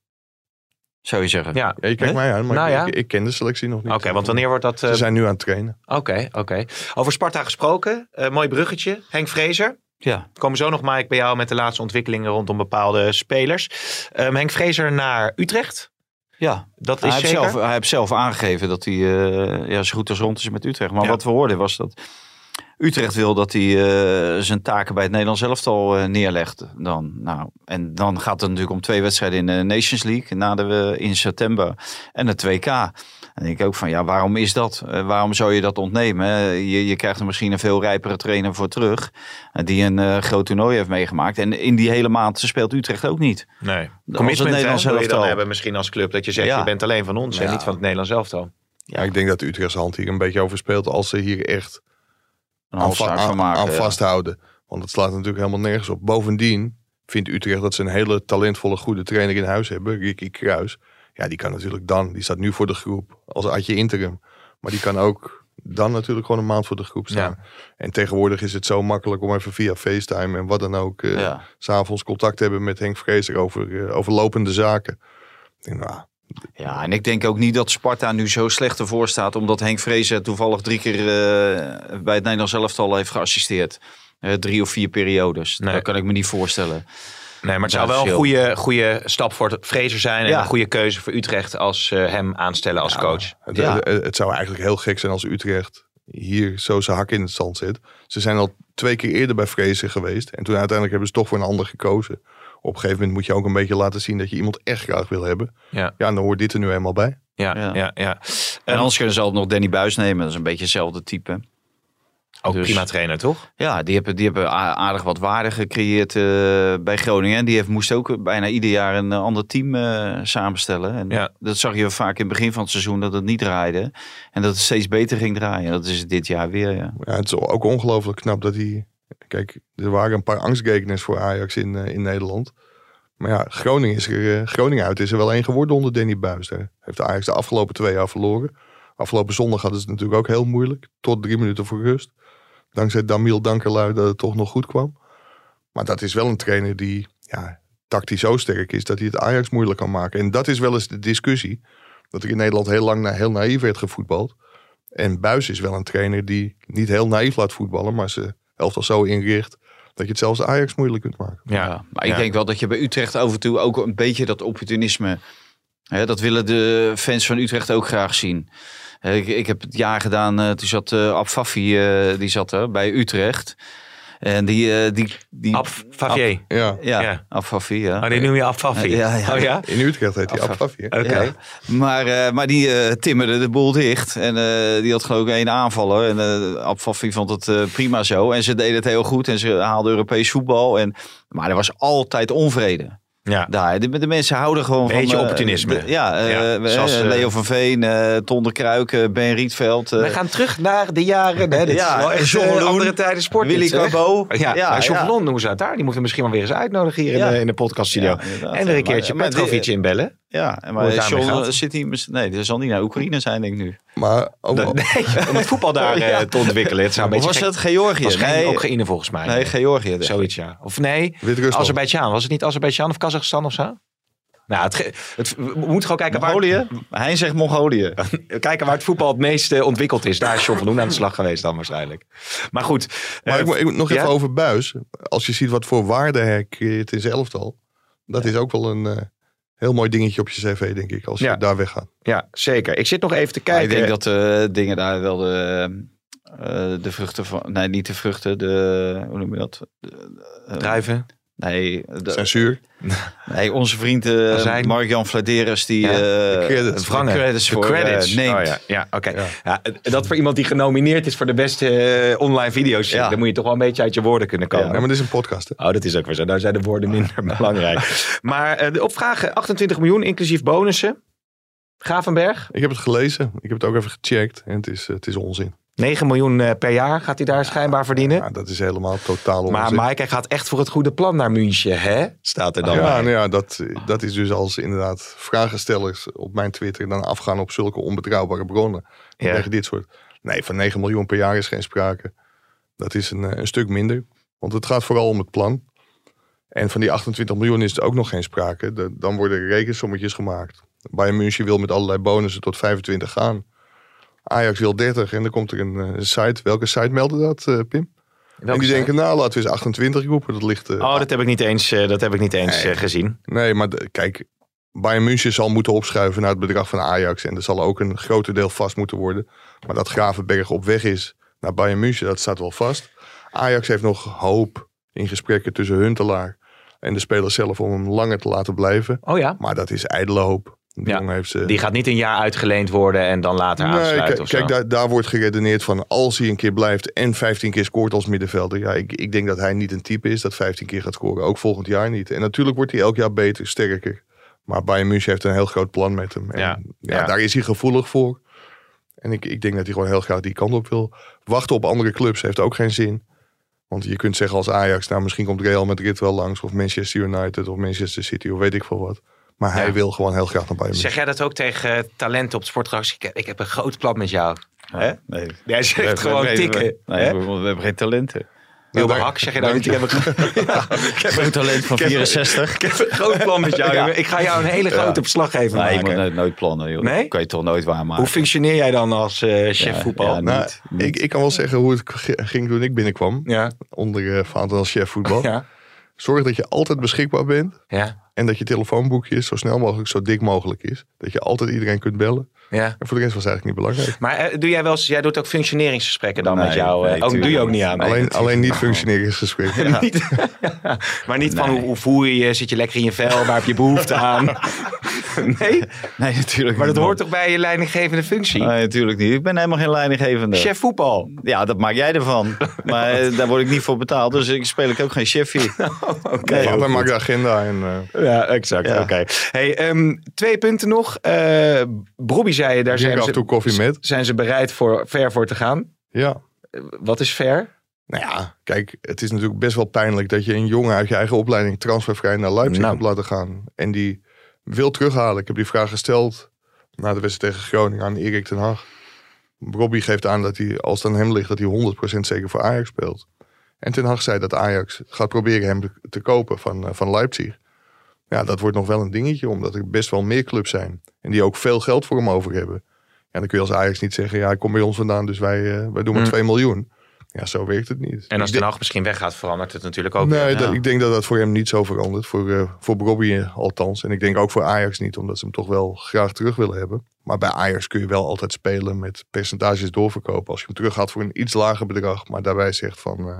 [SPEAKER 4] Zou je zeggen.
[SPEAKER 3] Ja,
[SPEAKER 5] Ja, je kijkt mij aan, maar
[SPEAKER 3] Nou
[SPEAKER 5] ik,
[SPEAKER 3] ja.
[SPEAKER 5] ik, ik ken de selectie nog niet.
[SPEAKER 3] Oké, want wanneer wordt dat... eh,
[SPEAKER 5] Ze zijn nu aan het trainen.
[SPEAKER 3] Oké, oké. Over Sparta gesproken, eh, mooi bruggetje. Henk Vrezer,
[SPEAKER 4] Ja.
[SPEAKER 3] we komen zo nog, Mike, bij jou met de laatste ontwikkelingen rondom bepaalde spelers. Ehm, Henk Vrezer naar Utrecht,
[SPEAKER 4] ja.
[SPEAKER 3] dat
[SPEAKER 4] Hij
[SPEAKER 3] is
[SPEAKER 4] heeft,
[SPEAKER 3] zeker.
[SPEAKER 4] zelf, hij heeft zelf aangegeven dat hij eh, ja, zo goed als rond is met Utrecht. Maar
[SPEAKER 3] Ja.
[SPEAKER 4] wat we hoorden was dat Utrecht wil dat hij eh, zijn taken bij het Nederlands elftal eh, neerlegt. Dan, nou, en dan gaat het natuurlijk om twee wedstrijden in de Nations League na de, in september en het 2K. En denk ik ook van ja, waarom is dat? Eh, waarom zou je dat ontnemen? Je, je krijgt er misschien een veel rijpere trainer voor terug. eh, die een eh, groot toernooi heeft meegemaakt. En in die hele maand speelt Utrecht ook niet.
[SPEAKER 3] Nee.
[SPEAKER 4] het
[SPEAKER 3] Commitment
[SPEAKER 4] Nederlands
[SPEAKER 3] hè, je dan
[SPEAKER 4] elftal.
[SPEAKER 3] hebben misschien als club. Dat je zegt,
[SPEAKER 4] Ja.
[SPEAKER 3] je bent alleen van ons en niet van het Nederlands elftal.
[SPEAKER 5] Ja. ik denk dat de Utrechtse hand hier een beetje over speelt als ze hier echt
[SPEAKER 4] Een
[SPEAKER 5] aan,
[SPEAKER 4] halfzaak
[SPEAKER 5] va-
[SPEAKER 4] van maken.
[SPEAKER 5] aan
[SPEAKER 4] ja.
[SPEAKER 5] vasthouden. Want het slaat natuurlijk helemaal nergens op. Bovendien vindt Utrecht dat ze een hele talentvolle, goede trainer in huis hebben. Ricky Kruis. Ja, die kan natuurlijk dan. Die staat nu voor de groep als Adje interim. Maar die kan ook dan natuurlijk gewoon een maand voor de groep staan. En tegenwoordig is het zo makkelijk om even via FaceTime en wat dan ook... eh,
[SPEAKER 4] Ja.
[SPEAKER 5] s'avonds contact te hebben met Henk Vrezer over, eh, over lopende zaken. Ik denk, nou,
[SPEAKER 4] Ja, en ik denk ook niet dat Sparta nu zo slecht ervoor staat. Omdat Henk Vrezen toevallig drie keer eh, bij het Nederlands elftal heeft geassisteerd. Eh, drie of vier periodes.
[SPEAKER 3] Nee.
[SPEAKER 4] Dat kan ik me niet voorstellen.
[SPEAKER 3] Nee, maar het zou wel een goede, goede stap voor Vrezer zijn. En
[SPEAKER 4] Ja.
[SPEAKER 3] een goede keuze voor Utrecht als ze hem aanstellen als coach.
[SPEAKER 5] Het,
[SPEAKER 4] Ja.
[SPEAKER 5] het, het zou eigenlijk heel gek zijn als Utrecht hier zo zijn hak in het zand zet. Ze zijn al twee keer eerder bij Vrezen geweest. En toen uiteindelijk hebben ze toch voor een ander gekozen. Op een gegeven moment moet je ook een beetje laten zien dat je iemand echt graag wil hebben.
[SPEAKER 3] Ja,
[SPEAKER 5] Ja, en dan hoort dit er nu eenmaal bij.
[SPEAKER 3] ja, ja.
[SPEAKER 4] Ja.
[SPEAKER 3] ja,
[SPEAKER 4] En anders kunnen ze altijd nog Danny Buis nemen. Dat is een beetje hetzelfde type.
[SPEAKER 3] Ook
[SPEAKER 4] Dus-
[SPEAKER 3] prima trainer, toch?
[SPEAKER 4] Ja, die hebben, die hebben aardig wat waarde gecreëerd eh, bij Groningen. En die heeft, moest ook bijna ieder jaar een eh, ander team eh, samenstellen. En
[SPEAKER 3] Ja.
[SPEAKER 4] dat zag je vaak in het begin van het seizoen dat het niet draaide. En dat het steeds beter ging draaien. Dat is het dit jaar weer, ja.
[SPEAKER 5] Ja, het is ook ongelooflijk knap dat hij... Kijk, er waren een paar angstgekeners voor Ajax in, eh, in Nederland. Maar ja, Groningen, is er, eh, Groningen uit is er wel één geworden onder Danny Buis. Daar heeft Ajax de afgelopen twee jaar verloren. Afgelopen zondag hadden ze het natuurlijk ook heel moeilijk. Tot drie minuten voor rust. Dankzij Damiel Dankerlui dat het toch nog goed kwam. Maar dat is wel een trainer die ja, tactisch zo sterk is dat hij het Ajax moeilijk kan maken. En dat is wel eens de discussie. Dat er in Nederland heel lang heel naïef werd gevoetbald. En Buis is wel een trainer die niet heel naïef laat voetballen, maar ze elftal zo inricht dat je het zelfs Ajax moeilijk kunt maken.
[SPEAKER 3] Ja.
[SPEAKER 4] Maar ik
[SPEAKER 3] Ja.
[SPEAKER 4] denk wel dat je bij Utrecht af en toe ook een beetje dat opportunisme Hè, dat willen de fans van Utrecht ook graag zien. Ik, ik heb het jaar gedaan, eh, toen zat uh, eh, die zat er bij Utrecht. En die... eh, die, die
[SPEAKER 3] Ab.
[SPEAKER 5] Ja,
[SPEAKER 4] ja,
[SPEAKER 3] Ja.
[SPEAKER 4] Ja.
[SPEAKER 3] Oh, die noem je Ab Favi.
[SPEAKER 4] Ja, ja.
[SPEAKER 3] Oh ja?
[SPEAKER 5] in Utrecht heet hij
[SPEAKER 4] Afaf.
[SPEAKER 5] Afafje.
[SPEAKER 3] Oké.
[SPEAKER 4] Ja. Maar, eh, maar die eh, timmerde de boel dicht. En eh, die had geloof ik één aanvaller. En uh, vond het eh, prima zo. En ze deden het heel goed. En ze haalden Europees voetbal. En, maar er was altijd onvrede.
[SPEAKER 3] Ja.
[SPEAKER 4] Daar. De, de mensen houden gewoon
[SPEAKER 3] Beetje
[SPEAKER 4] van... eh,
[SPEAKER 3] opportunisme.
[SPEAKER 4] de- ja, eh,
[SPEAKER 3] Ja, zoals,
[SPEAKER 4] eh, Leo van Veen, eh Ton de Kruik, eh, Ben Rietveld.
[SPEAKER 3] We gaan terug naar de jaren. Hè? Dit
[SPEAKER 4] Ja,
[SPEAKER 3] is wel echt
[SPEAKER 4] John
[SPEAKER 3] andere tijden sport.
[SPEAKER 4] Willy. Carbo.
[SPEAKER 3] Ja, ja, John
[SPEAKER 4] ja.
[SPEAKER 3] Ze uit daar. Die moeten we misschien wel weer eens uitnodigen hier in, de, in de podcaststudio. En er een keertje Petrovic inbellen.
[SPEAKER 4] Ja, maar
[SPEAKER 3] het
[SPEAKER 4] John zit hij... Nee, dat zal niet naar Oekraïne zijn, denk ik nu.
[SPEAKER 5] Maar ook
[SPEAKER 3] Dat- nee, om het voetbal daar eh,
[SPEAKER 4] Ja.
[SPEAKER 3] te ontwikkelen. Het zou een
[SPEAKER 4] Of
[SPEAKER 3] beetje
[SPEAKER 4] was
[SPEAKER 3] gek-
[SPEAKER 4] het Georgië?
[SPEAKER 3] was
[SPEAKER 4] nee,
[SPEAKER 3] Oekraïne volgens mij.
[SPEAKER 4] nee, Georgië.
[SPEAKER 3] Zoiets, ja. Of nee. Azerbeidzjan. Was het niet Azerbeidzjan of Kazachstan of zo? Nou, het, het, we moeten gewoon kijken waar,
[SPEAKER 4] Mongolië? Hij zegt Mongolië.
[SPEAKER 3] kijken waar het voetbal het meest ontwikkeld is. Daar is John Verloen aan de slag geweest dan waarschijnlijk. Maar goed.
[SPEAKER 5] Maar
[SPEAKER 3] eh,
[SPEAKER 5] ik, moet- ik moet nog
[SPEAKER 3] ja?
[SPEAKER 5] even over Buis. Als je ziet wat voor waarde hij creëert in zijn elftal. Dat is ook wel een eh, heel mooi dingetje op je cv, denk ik. Als je daar weggaat.
[SPEAKER 3] Ja, zeker. Ik zit nog even te
[SPEAKER 4] Ja,
[SPEAKER 3] kijken.
[SPEAKER 4] ik denk dat de dingen daar wel de, eh, de vruchten van... Nee, niet de vruchten. De, hoe noem je dat? De, eh,
[SPEAKER 3] Druiven.
[SPEAKER 4] Nee, de-
[SPEAKER 5] Censuur.
[SPEAKER 4] nee, onze vriend eh,
[SPEAKER 3] Azijn.
[SPEAKER 4] Mark-Jan Vladeres die...
[SPEAKER 3] Ja,
[SPEAKER 4] eh,
[SPEAKER 5] credits.
[SPEAKER 4] De credits
[SPEAKER 3] De
[SPEAKER 4] voor
[SPEAKER 3] credits.
[SPEAKER 4] eh, neemt.
[SPEAKER 3] Oh, ja, ja oké.
[SPEAKER 5] Ja.
[SPEAKER 3] Ja, dat voor iemand die genomineerd is voor de beste online video's.
[SPEAKER 4] Ja.
[SPEAKER 3] Dan moet je toch wel een beetje uit je woorden kunnen komen.
[SPEAKER 5] Ja, maar dit is een podcast. Hè?
[SPEAKER 3] Oh, dat is ook weer zo. Daar zijn de woorden minder belangrijk. Maar eh, de opvragen 28 miljoen, inclusief bonussen. Gravenberg,
[SPEAKER 5] Ik heb het gelezen. Ik heb het ook even gecheckt. En het is, het is onzin.
[SPEAKER 3] 9 miljoen eh, per jaar gaat hij daar schijnbaar verdienen.
[SPEAKER 5] Ja, dat is helemaal totaal onzin.
[SPEAKER 3] maar Mike, hij gaat echt voor het goede plan naar München, hè? Staat er dan
[SPEAKER 5] ja, nou ja dat, dat is dus als inderdaad vragenstellers op mijn Twitter dan afgaan op zulke onbetrouwbare bronnen.
[SPEAKER 3] Ja.
[SPEAKER 5] Tegen dit soort. Nee, van 9 miljoen per jaar is geen sprake. Dat is een, eh, een stuk minder. Want het gaat vooral om het plan. En van die 28 miljoen is het ook nog geen sprake. De- dan worden rekensommetjes gemaakt. Bayern München wil met allerlei bonussen tot 25 gaan. Ajax wil 30 en dan komt er een eh, site. Welke site meldde dat, eh, Pim?
[SPEAKER 3] Welke
[SPEAKER 5] en die denken, nou laten we eens 28 roepen. Dat ligt... eh,
[SPEAKER 3] Oh, dat heb ik niet eens, dat heb ik niet eens
[SPEAKER 5] Nee.
[SPEAKER 3] gezien.
[SPEAKER 5] Nee, maar kijk, Bayern München zal moeten opschuiven naar het bedrag van Ajax. En er zal ook een groter deel vast moeten worden. Maar dat Gravenberg op weg is naar Bayern München, dat staat wel vast. Ajax heeft nog hoop in gesprekken tussen Huntelaar en de speler zelf om hem langer te laten blijven.
[SPEAKER 3] Oh ja,
[SPEAKER 5] Maar dat is ijdele hoop. De
[SPEAKER 3] Ja,
[SPEAKER 5] jongen heeft ze...
[SPEAKER 3] die gaat niet een jaar uitgeleend worden en dan later
[SPEAKER 5] Nee,
[SPEAKER 3] aansluiten
[SPEAKER 5] kijk,
[SPEAKER 3] of zo.
[SPEAKER 5] kijk daar, daar wordt geredeneerd van als hij een keer blijft en 15 keer scoort als middenvelder. Ja, ik, ik denk dat hij niet een type is dat 15 keer gaat scoren. Ook volgend jaar niet. En natuurlijk wordt hij elk jaar beter, sterker. Maar Bayern München heeft een heel groot plan met hem. En
[SPEAKER 3] Ja,
[SPEAKER 5] ja,
[SPEAKER 3] ja.
[SPEAKER 5] daar is hij gevoelig voor. En ik, ik denk dat hij gewoon heel graag die kant op wil. Wachten op andere clubs heeft ook geen zin. Want je kunt zeggen als Ajax, nou misschien komt Real Madrid wel langs. Of Manchester United of Manchester City of weet ik veel wat. Maar hij
[SPEAKER 3] Ja.
[SPEAKER 5] wil gewoon heel graag naar Bayern München.
[SPEAKER 3] Zeg jij dat ook tegen eh, talenten op sportgras? Ik, ik heb een groot plan met jou. Hè?
[SPEAKER 4] Nee.
[SPEAKER 3] Jij zegt gewoon
[SPEAKER 4] we-
[SPEAKER 3] tikken.
[SPEAKER 4] we- Nee,
[SPEAKER 3] hè?
[SPEAKER 4] we, we hebben geen talenten.
[SPEAKER 5] Daar-
[SPEAKER 3] Hak, zeg je nou niet? Ik heb, een, ik, heb
[SPEAKER 4] Geen
[SPEAKER 3] een,
[SPEAKER 4] talent van
[SPEAKER 3] ik heb-
[SPEAKER 4] 64.
[SPEAKER 3] ik heb een groot plan met jou.
[SPEAKER 4] Ja.
[SPEAKER 3] Ik ga jou een hele grote verslaggever
[SPEAKER 4] Nee, je
[SPEAKER 3] maken.
[SPEAKER 4] moet nooit, nooit plannen. Joh.
[SPEAKER 3] Nee?
[SPEAKER 4] Dat kan je toch nooit waarmaken.
[SPEAKER 3] Hoe functioneer jij dan als eh, chef
[SPEAKER 4] Ja,
[SPEAKER 3] voetbal?
[SPEAKER 4] ja,
[SPEAKER 5] Nou,
[SPEAKER 4] niet.
[SPEAKER 5] Ik, ik kan wel zeggen hoe het ging toen ik binnenkwam.
[SPEAKER 3] ja,
[SPEAKER 5] Onder uh, Vaanten als chef voetbal.
[SPEAKER 3] ja,
[SPEAKER 5] Zorg dat je altijd beschikbaar bent.
[SPEAKER 3] ja,
[SPEAKER 5] En dat je telefoonboekje zo snel mogelijk zo dik mogelijk is. Dat je altijd iedereen kunt bellen.
[SPEAKER 3] ja.
[SPEAKER 5] En voor de rest was het eigenlijk niet belangrijk.
[SPEAKER 3] Maar eh, doe jij wel eens, jij doet ook functioneringsgesprekken dan
[SPEAKER 4] Nee,
[SPEAKER 3] met jou? eh,
[SPEAKER 4] nee,
[SPEAKER 3] ook, doe je ook niet aan.
[SPEAKER 5] Alleen, alleen niet functioneringsgesprekken.
[SPEAKER 3] Niet, maar niet van hoe, hoe voel je je? Zit je lekker in je vel? Waar heb je behoefte aan? nee,
[SPEAKER 4] Nee, natuurlijk
[SPEAKER 3] maar dat
[SPEAKER 4] niet,
[SPEAKER 3] hoort toch bij je leidinggevende functie?
[SPEAKER 4] Nee, natuurlijk niet. Ik ben helemaal geen leidinggevende.
[SPEAKER 3] Chef voetbal.
[SPEAKER 4] Ja, dat maak jij ervan. Maar eh, daar word ik niet voor betaald. Dus ik speel ik ook geen chef hier.
[SPEAKER 3] Oké.
[SPEAKER 4] Nee,
[SPEAKER 5] Vader maakt de agenda. En, eh,
[SPEAKER 3] Ja, exact.
[SPEAKER 4] Ja.
[SPEAKER 3] Oké. Hey, ehm, twee punten nog. Eh Brobby zei je, daar
[SPEAKER 5] drink
[SPEAKER 3] zijn
[SPEAKER 5] af en toe
[SPEAKER 3] ze,
[SPEAKER 5] koffie met.
[SPEAKER 3] zijn ze bereid voor, ver voor te gaan.
[SPEAKER 5] Ja.
[SPEAKER 3] Wat is ver?
[SPEAKER 5] Nou ja, kijk, het is natuurlijk best wel pijnlijk dat je een jongen uit je eigen opleiding transfervrij naar Leipzig
[SPEAKER 3] Nou.
[SPEAKER 5] hebt laten gaan. En die wil terughalen. Ik heb die vraag gesteld na de wedstrijd tegen Groningen aan Erik ten Hag. Robbie geeft aan dat hij, als het aan hem ligt, dat hij 100% zeker voor Ajax speelt. En ten Hag zei dat Ajax gaat proberen hem te- te kopen van, eh, van Leipzig. Ja, dat wordt nog wel een dingetje, omdat er best wel meer clubs zijn. En die ook veel geld voor hem over hebben. Ja, dan kun je als Ajax niet zeggen, ja, ik kom bij ons vandaan, dus wij, eh, wij doen maar
[SPEAKER 3] Hmm.
[SPEAKER 5] 2 miljoen. Ja, zo werkt het niet.
[SPEAKER 3] En als
[SPEAKER 5] denk-
[SPEAKER 3] Hag misschien weggaat, verandert het natuurlijk ook.
[SPEAKER 5] Nee,
[SPEAKER 3] weer.
[SPEAKER 5] dat-
[SPEAKER 4] ja.
[SPEAKER 5] ik denk dat dat voor hem niet zo verandert. Voor, eh voor Bobby eh, althans. En ik denk ook voor Ajax niet, omdat ze hem toch wel graag terug willen hebben. Maar bij Ajax kun je wel altijd spelen met percentages doorverkopen. Als je hem terug gaat voor een iets lager bedrag, maar daarbij zegt van eh,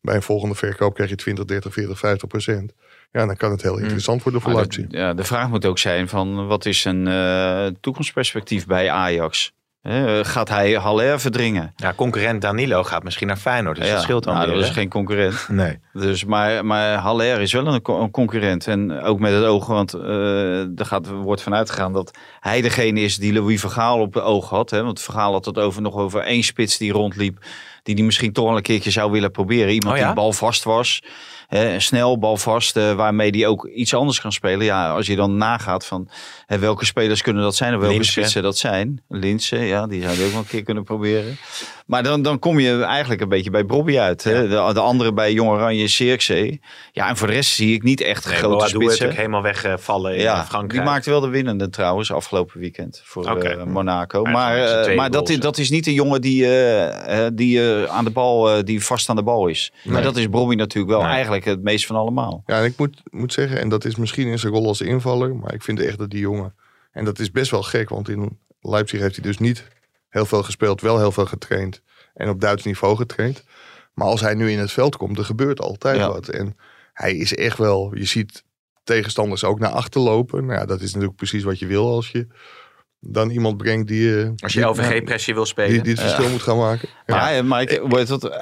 [SPEAKER 5] bij een volgende verkoop krijg je 20, 30, 40, 50 procent. Ja, dan kan het heel interessant worden voor Leipzig.
[SPEAKER 4] de, ja, de vraag moet ook zijn van wat is een eh, toekomstperspectief bij Ajax? Hè, gaat hij Haller verdringen?
[SPEAKER 3] Ja, concurrent Danilo gaat misschien naar Feyenoord. Dus
[SPEAKER 4] Ja,
[SPEAKER 3] dat scheelt dan
[SPEAKER 4] nou,
[SPEAKER 3] weer.
[SPEAKER 4] dat is geen concurrent.
[SPEAKER 3] Nee.
[SPEAKER 4] Dus, maar, maar Haller is wel een, co- een concurrent. En ook met het oog, want eh er gaat, wordt vanuit gegaan dat hij degene is die Louis Vergaal op het oog had. Hè? Want Vergaal had het over, nog over één spits die rondliep. Die die misschien toch wel een keertje zou willen proberen. Iemand
[SPEAKER 3] Oh ja?
[SPEAKER 4] die balvast was. Hè, snel, balvast, eh, waarmee die ook iets anders kan spelen. Ja, als je dan nagaat van hè, welke spelers kunnen dat zijn. Of welke spitsen dat zijn. Linse, ja, die zouden ook wel een keer kunnen proberen. Maar dan, dan kom je eigenlijk een beetje bij Bobby uit. Hè? De, de andere bij Jong Oranje, Zirkzee. Ja, en voor de rest zie ik niet echt
[SPEAKER 3] Nee,
[SPEAKER 4] grote spitsen.
[SPEAKER 3] helemaal wegvallen in
[SPEAKER 4] Ja,
[SPEAKER 3] Frankrijk.
[SPEAKER 4] die maakte wel de winnende trouwens afgelopen weekend voor eh, Monaco.
[SPEAKER 3] Hij
[SPEAKER 4] Maar, eh,
[SPEAKER 3] tweede
[SPEAKER 4] maar dat, is, dat is niet de jongen die, die, aan de bal, die vast aan de bal is. Maar dat is Bobby natuurlijk wel
[SPEAKER 3] Nee.
[SPEAKER 4] eigenlijk het meest van allemaal.
[SPEAKER 5] Ja, en ik moet, moet zeggen, en dat is misschien in zijn rol als invaller, maar ik vind echt dat die jongen, en dat is best wel gek, want in Leipzig heeft hij dus niet heel veel gespeeld, wel heel veel getraind en op Duits niveau getraind. Maar als hij nu in het veld komt, er gebeurt altijd
[SPEAKER 4] Ja.
[SPEAKER 5] wat. En hij is echt wel, je ziet tegenstanders ook naar achter lopen. Nou ja, dat is natuurlijk precies wat je wil als je dan iemand brengt die, eh,
[SPEAKER 3] Als je LVG-pressie wil spelen.
[SPEAKER 5] die, die het verschil moet gaan maken. Ja.
[SPEAKER 4] Maar, maar ik,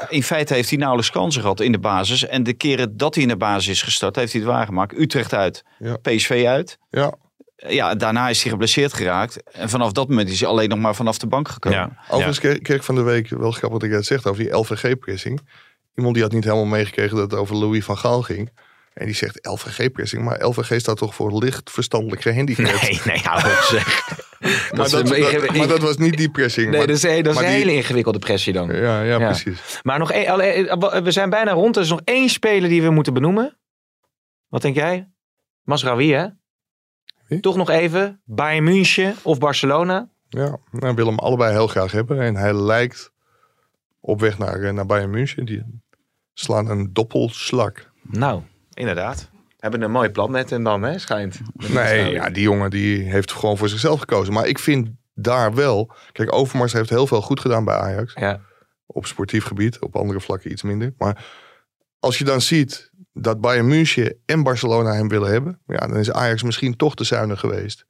[SPEAKER 4] in feite heeft hij nauwelijks kansen gehad in de basis. En de keren dat hij in de basis is gestart, heeft hij het waargemaakt. Utrecht uit,
[SPEAKER 5] Ja.
[SPEAKER 4] PSV uit.
[SPEAKER 5] ja.
[SPEAKER 4] Ja, daarna is hij geblesseerd geraakt. En vanaf dat moment is hij alleen nog maar vanaf de bank gekomen.
[SPEAKER 3] ja.
[SPEAKER 5] Overigens kreeg kreeg ik van de week wel grappig dat ik het zegt over die LVG-pressing. Iemand die had niet helemaal meegekregen dat het over Louis van Gaal ging. En die zegt LVG-pressing, maar LVG staat toch voor licht verstandelijk gehandicapt.
[SPEAKER 3] Nee, nee, hou op zeg.
[SPEAKER 5] maar,
[SPEAKER 3] dat
[SPEAKER 5] maar was niet die pressing.
[SPEAKER 3] Nee,
[SPEAKER 5] maar,
[SPEAKER 3] dat is, dat is een
[SPEAKER 5] die-
[SPEAKER 3] hele ingewikkelde pressie dan.
[SPEAKER 5] Ja, ja,
[SPEAKER 3] Ja.
[SPEAKER 5] precies.
[SPEAKER 3] Maar nog één, we zijn bijna rond. Er is nog één speler die we moeten benoemen. Wat denk jij? Masraoui, hè?
[SPEAKER 5] Wie?
[SPEAKER 3] Toch nog even. Bayern München of Barcelona?
[SPEAKER 5] Ja, nou, wil hem allebei heel graag hebben. En hij lijkt op weg naar, eh, naar Bayern München. Die slaan een doppelslak.
[SPEAKER 3] Nou, inderdaad. Hebben een mooi plan met hem dan, hè? Schijnt.
[SPEAKER 5] Nee, ja, die jongen die heeft gewoon voor zichzelf gekozen. Maar ik vind daar wel... Kijk, Overmars heeft heel veel goed gedaan bij Ajax.
[SPEAKER 3] Ja.
[SPEAKER 5] op sportief gebied, op andere vlakken iets minder. Maar als je dan ziet dat Bayern München en Barcelona hem willen hebben, ja, dan is Ajax misschien toch te zuinig geweest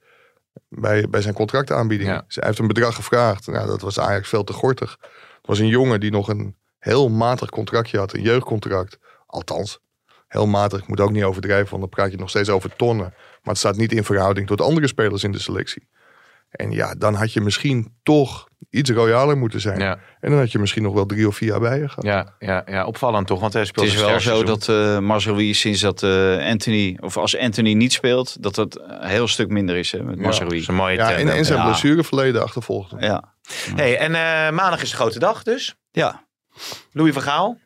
[SPEAKER 5] bij, bij zijn contractaanbieding.
[SPEAKER 3] Ja.
[SPEAKER 5] Hij heeft een bedrag gevraagd. Nou, dat was Ajax veel te gortig. Het was een jongen die nog een heel matig contractje had, een jeugdcontract. Althans, heel matig. Ik moet ook niet overdrijven, want dan praat je nog steeds over tonnen. Maar het staat niet in verhouding tot andere spelers in de selectie. En ja, dan had je misschien toch iets royaler moeten zijn.
[SPEAKER 3] Ja,
[SPEAKER 5] En dan had je misschien nog wel drie of vier jaar bij je gehad.
[SPEAKER 3] ja, ja, ja, opvallend toch? Want hij
[SPEAKER 4] Het
[SPEAKER 3] speelt
[SPEAKER 4] is
[SPEAKER 3] een
[SPEAKER 4] wel zo dat eh Mazraoui sinds dat eh, Anthony, of als Anthony niet speelt, dat het een heel stuk minder is hè, met
[SPEAKER 5] Ja,
[SPEAKER 3] Dat is een mooie
[SPEAKER 5] Ja, en, zijn
[SPEAKER 4] Ja.
[SPEAKER 5] blessureverleden achtervolgt hem.
[SPEAKER 4] Ja,
[SPEAKER 3] Hey, en eh, maandag is de grote dag dus.
[SPEAKER 4] ja.
[SPEAKER 3] Louis van Gaal.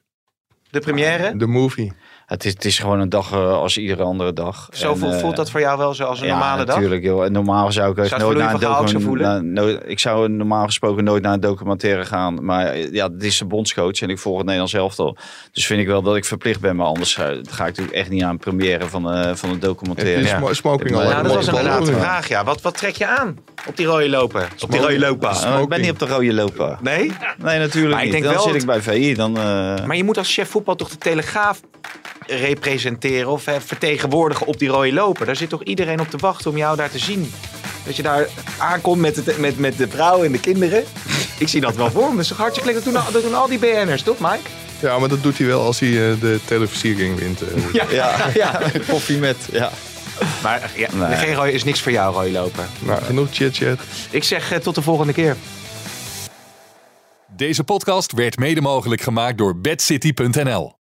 [SPEAKER 3] De première.
[SPEAKER 5] De movie.
[SPEAKER 4] Het, is, het is gewoon een dag eh, als iedere andere dag.
[SPEAKER 3] Zo
[SPEAKER 4] En,
[SPEAKER 3] voelt,
[SPEAKER 4] eh,
[SPEAKER 3] voelt dat voor jou wel zo als een
[SPEAKER 4] ja,
[SPEAKER 3] normale dag?
[SPEAKER 4] natuurlijk. Joh. En normaal zou ik echt
[SPEAKER 3] Zou
[SPEAKER 4] nooit
[SPEAKER 3] voor
[SPEAKER 4] naar een
[SPEAKER 3] Louis van Gaal ook zo
[SPEAKER 4] docu-
[SPEAKER 3] voelen?
[SPEAKER 4] naar- nooit- Ik zou normaal gesproken nooit naar een documentaire gaan. Maar eh, ja, dit is de bondscoach en ik volg het Nederlands elftal. Dus vind ik wel dat ik verplicht ben. Maar anders ga ik natuurlijk echt niet aan een première van, eh, van een documentaire.
[SPEAKER 3] Ja.
[SPEAKER 5] sm- smoking al
[SPEAKER 4] Ja,
[SPEAKER 3] Nou, dat was
[SPEAKER 5] mottenballen,
[SPEAKER 3] inderdaad de
[SPEAKER 5] of niet?
[SPEAKER 3] vraag, ja. Wat, wat trek je aan op die rode lopen? Op die rode lopa?
[SPEAKER 4] Eh, ik ben niet op de rode loper.
[SPEAKER 3] Nee?
[SPEAKER 4] Nee, natuurlijk
[SPEAKER 3] Maar ik
[SPEAKER 4] niet.
[SPEAKER 3] denk
[SPEAKER 4] dan
[SPEAKER 3] wel
[SPEAKER 4] zit
[SPEAKER 3] het-
[SPEAKER 4] ik bij VI. Dan, eh,
[SPEAKER 3] Maar je moet als chef voetbal toch de Telegraaf representeren of eh, vertegenwoordigen op die rode loper. Daar zit toch iedereen op te wachten om jou daar te zien. Dat je daar aankomt met, het, met, met de vrouw en de kinderen. Ik zie dat wel voor me. Dat is toch hartstikke leuk. Dat doen, al- dat doen al die BN'ers, toch Mike?
[SPEAKER 5] Ja, maar dat doet hij wel als hij eh, de televisiering wint. eh.
[SPEAKER 3] Ja.
[SPEAKER 4] ja, ja, koffie met. Ja.
[SPEAKER 3] Maar ja,
[SPEAKER 4] Nee.
[SPEAKER 3] geen rode, is niks voor jou, rode loper.
[SPEAKER 5] Nou, genoeg chit-chat.
[SPEAKER 3] Ik zeg tot de volgende keer.
[SPEAKER 1] Deze podcast werd mede mogelijk gemaakt door bedcity.nl.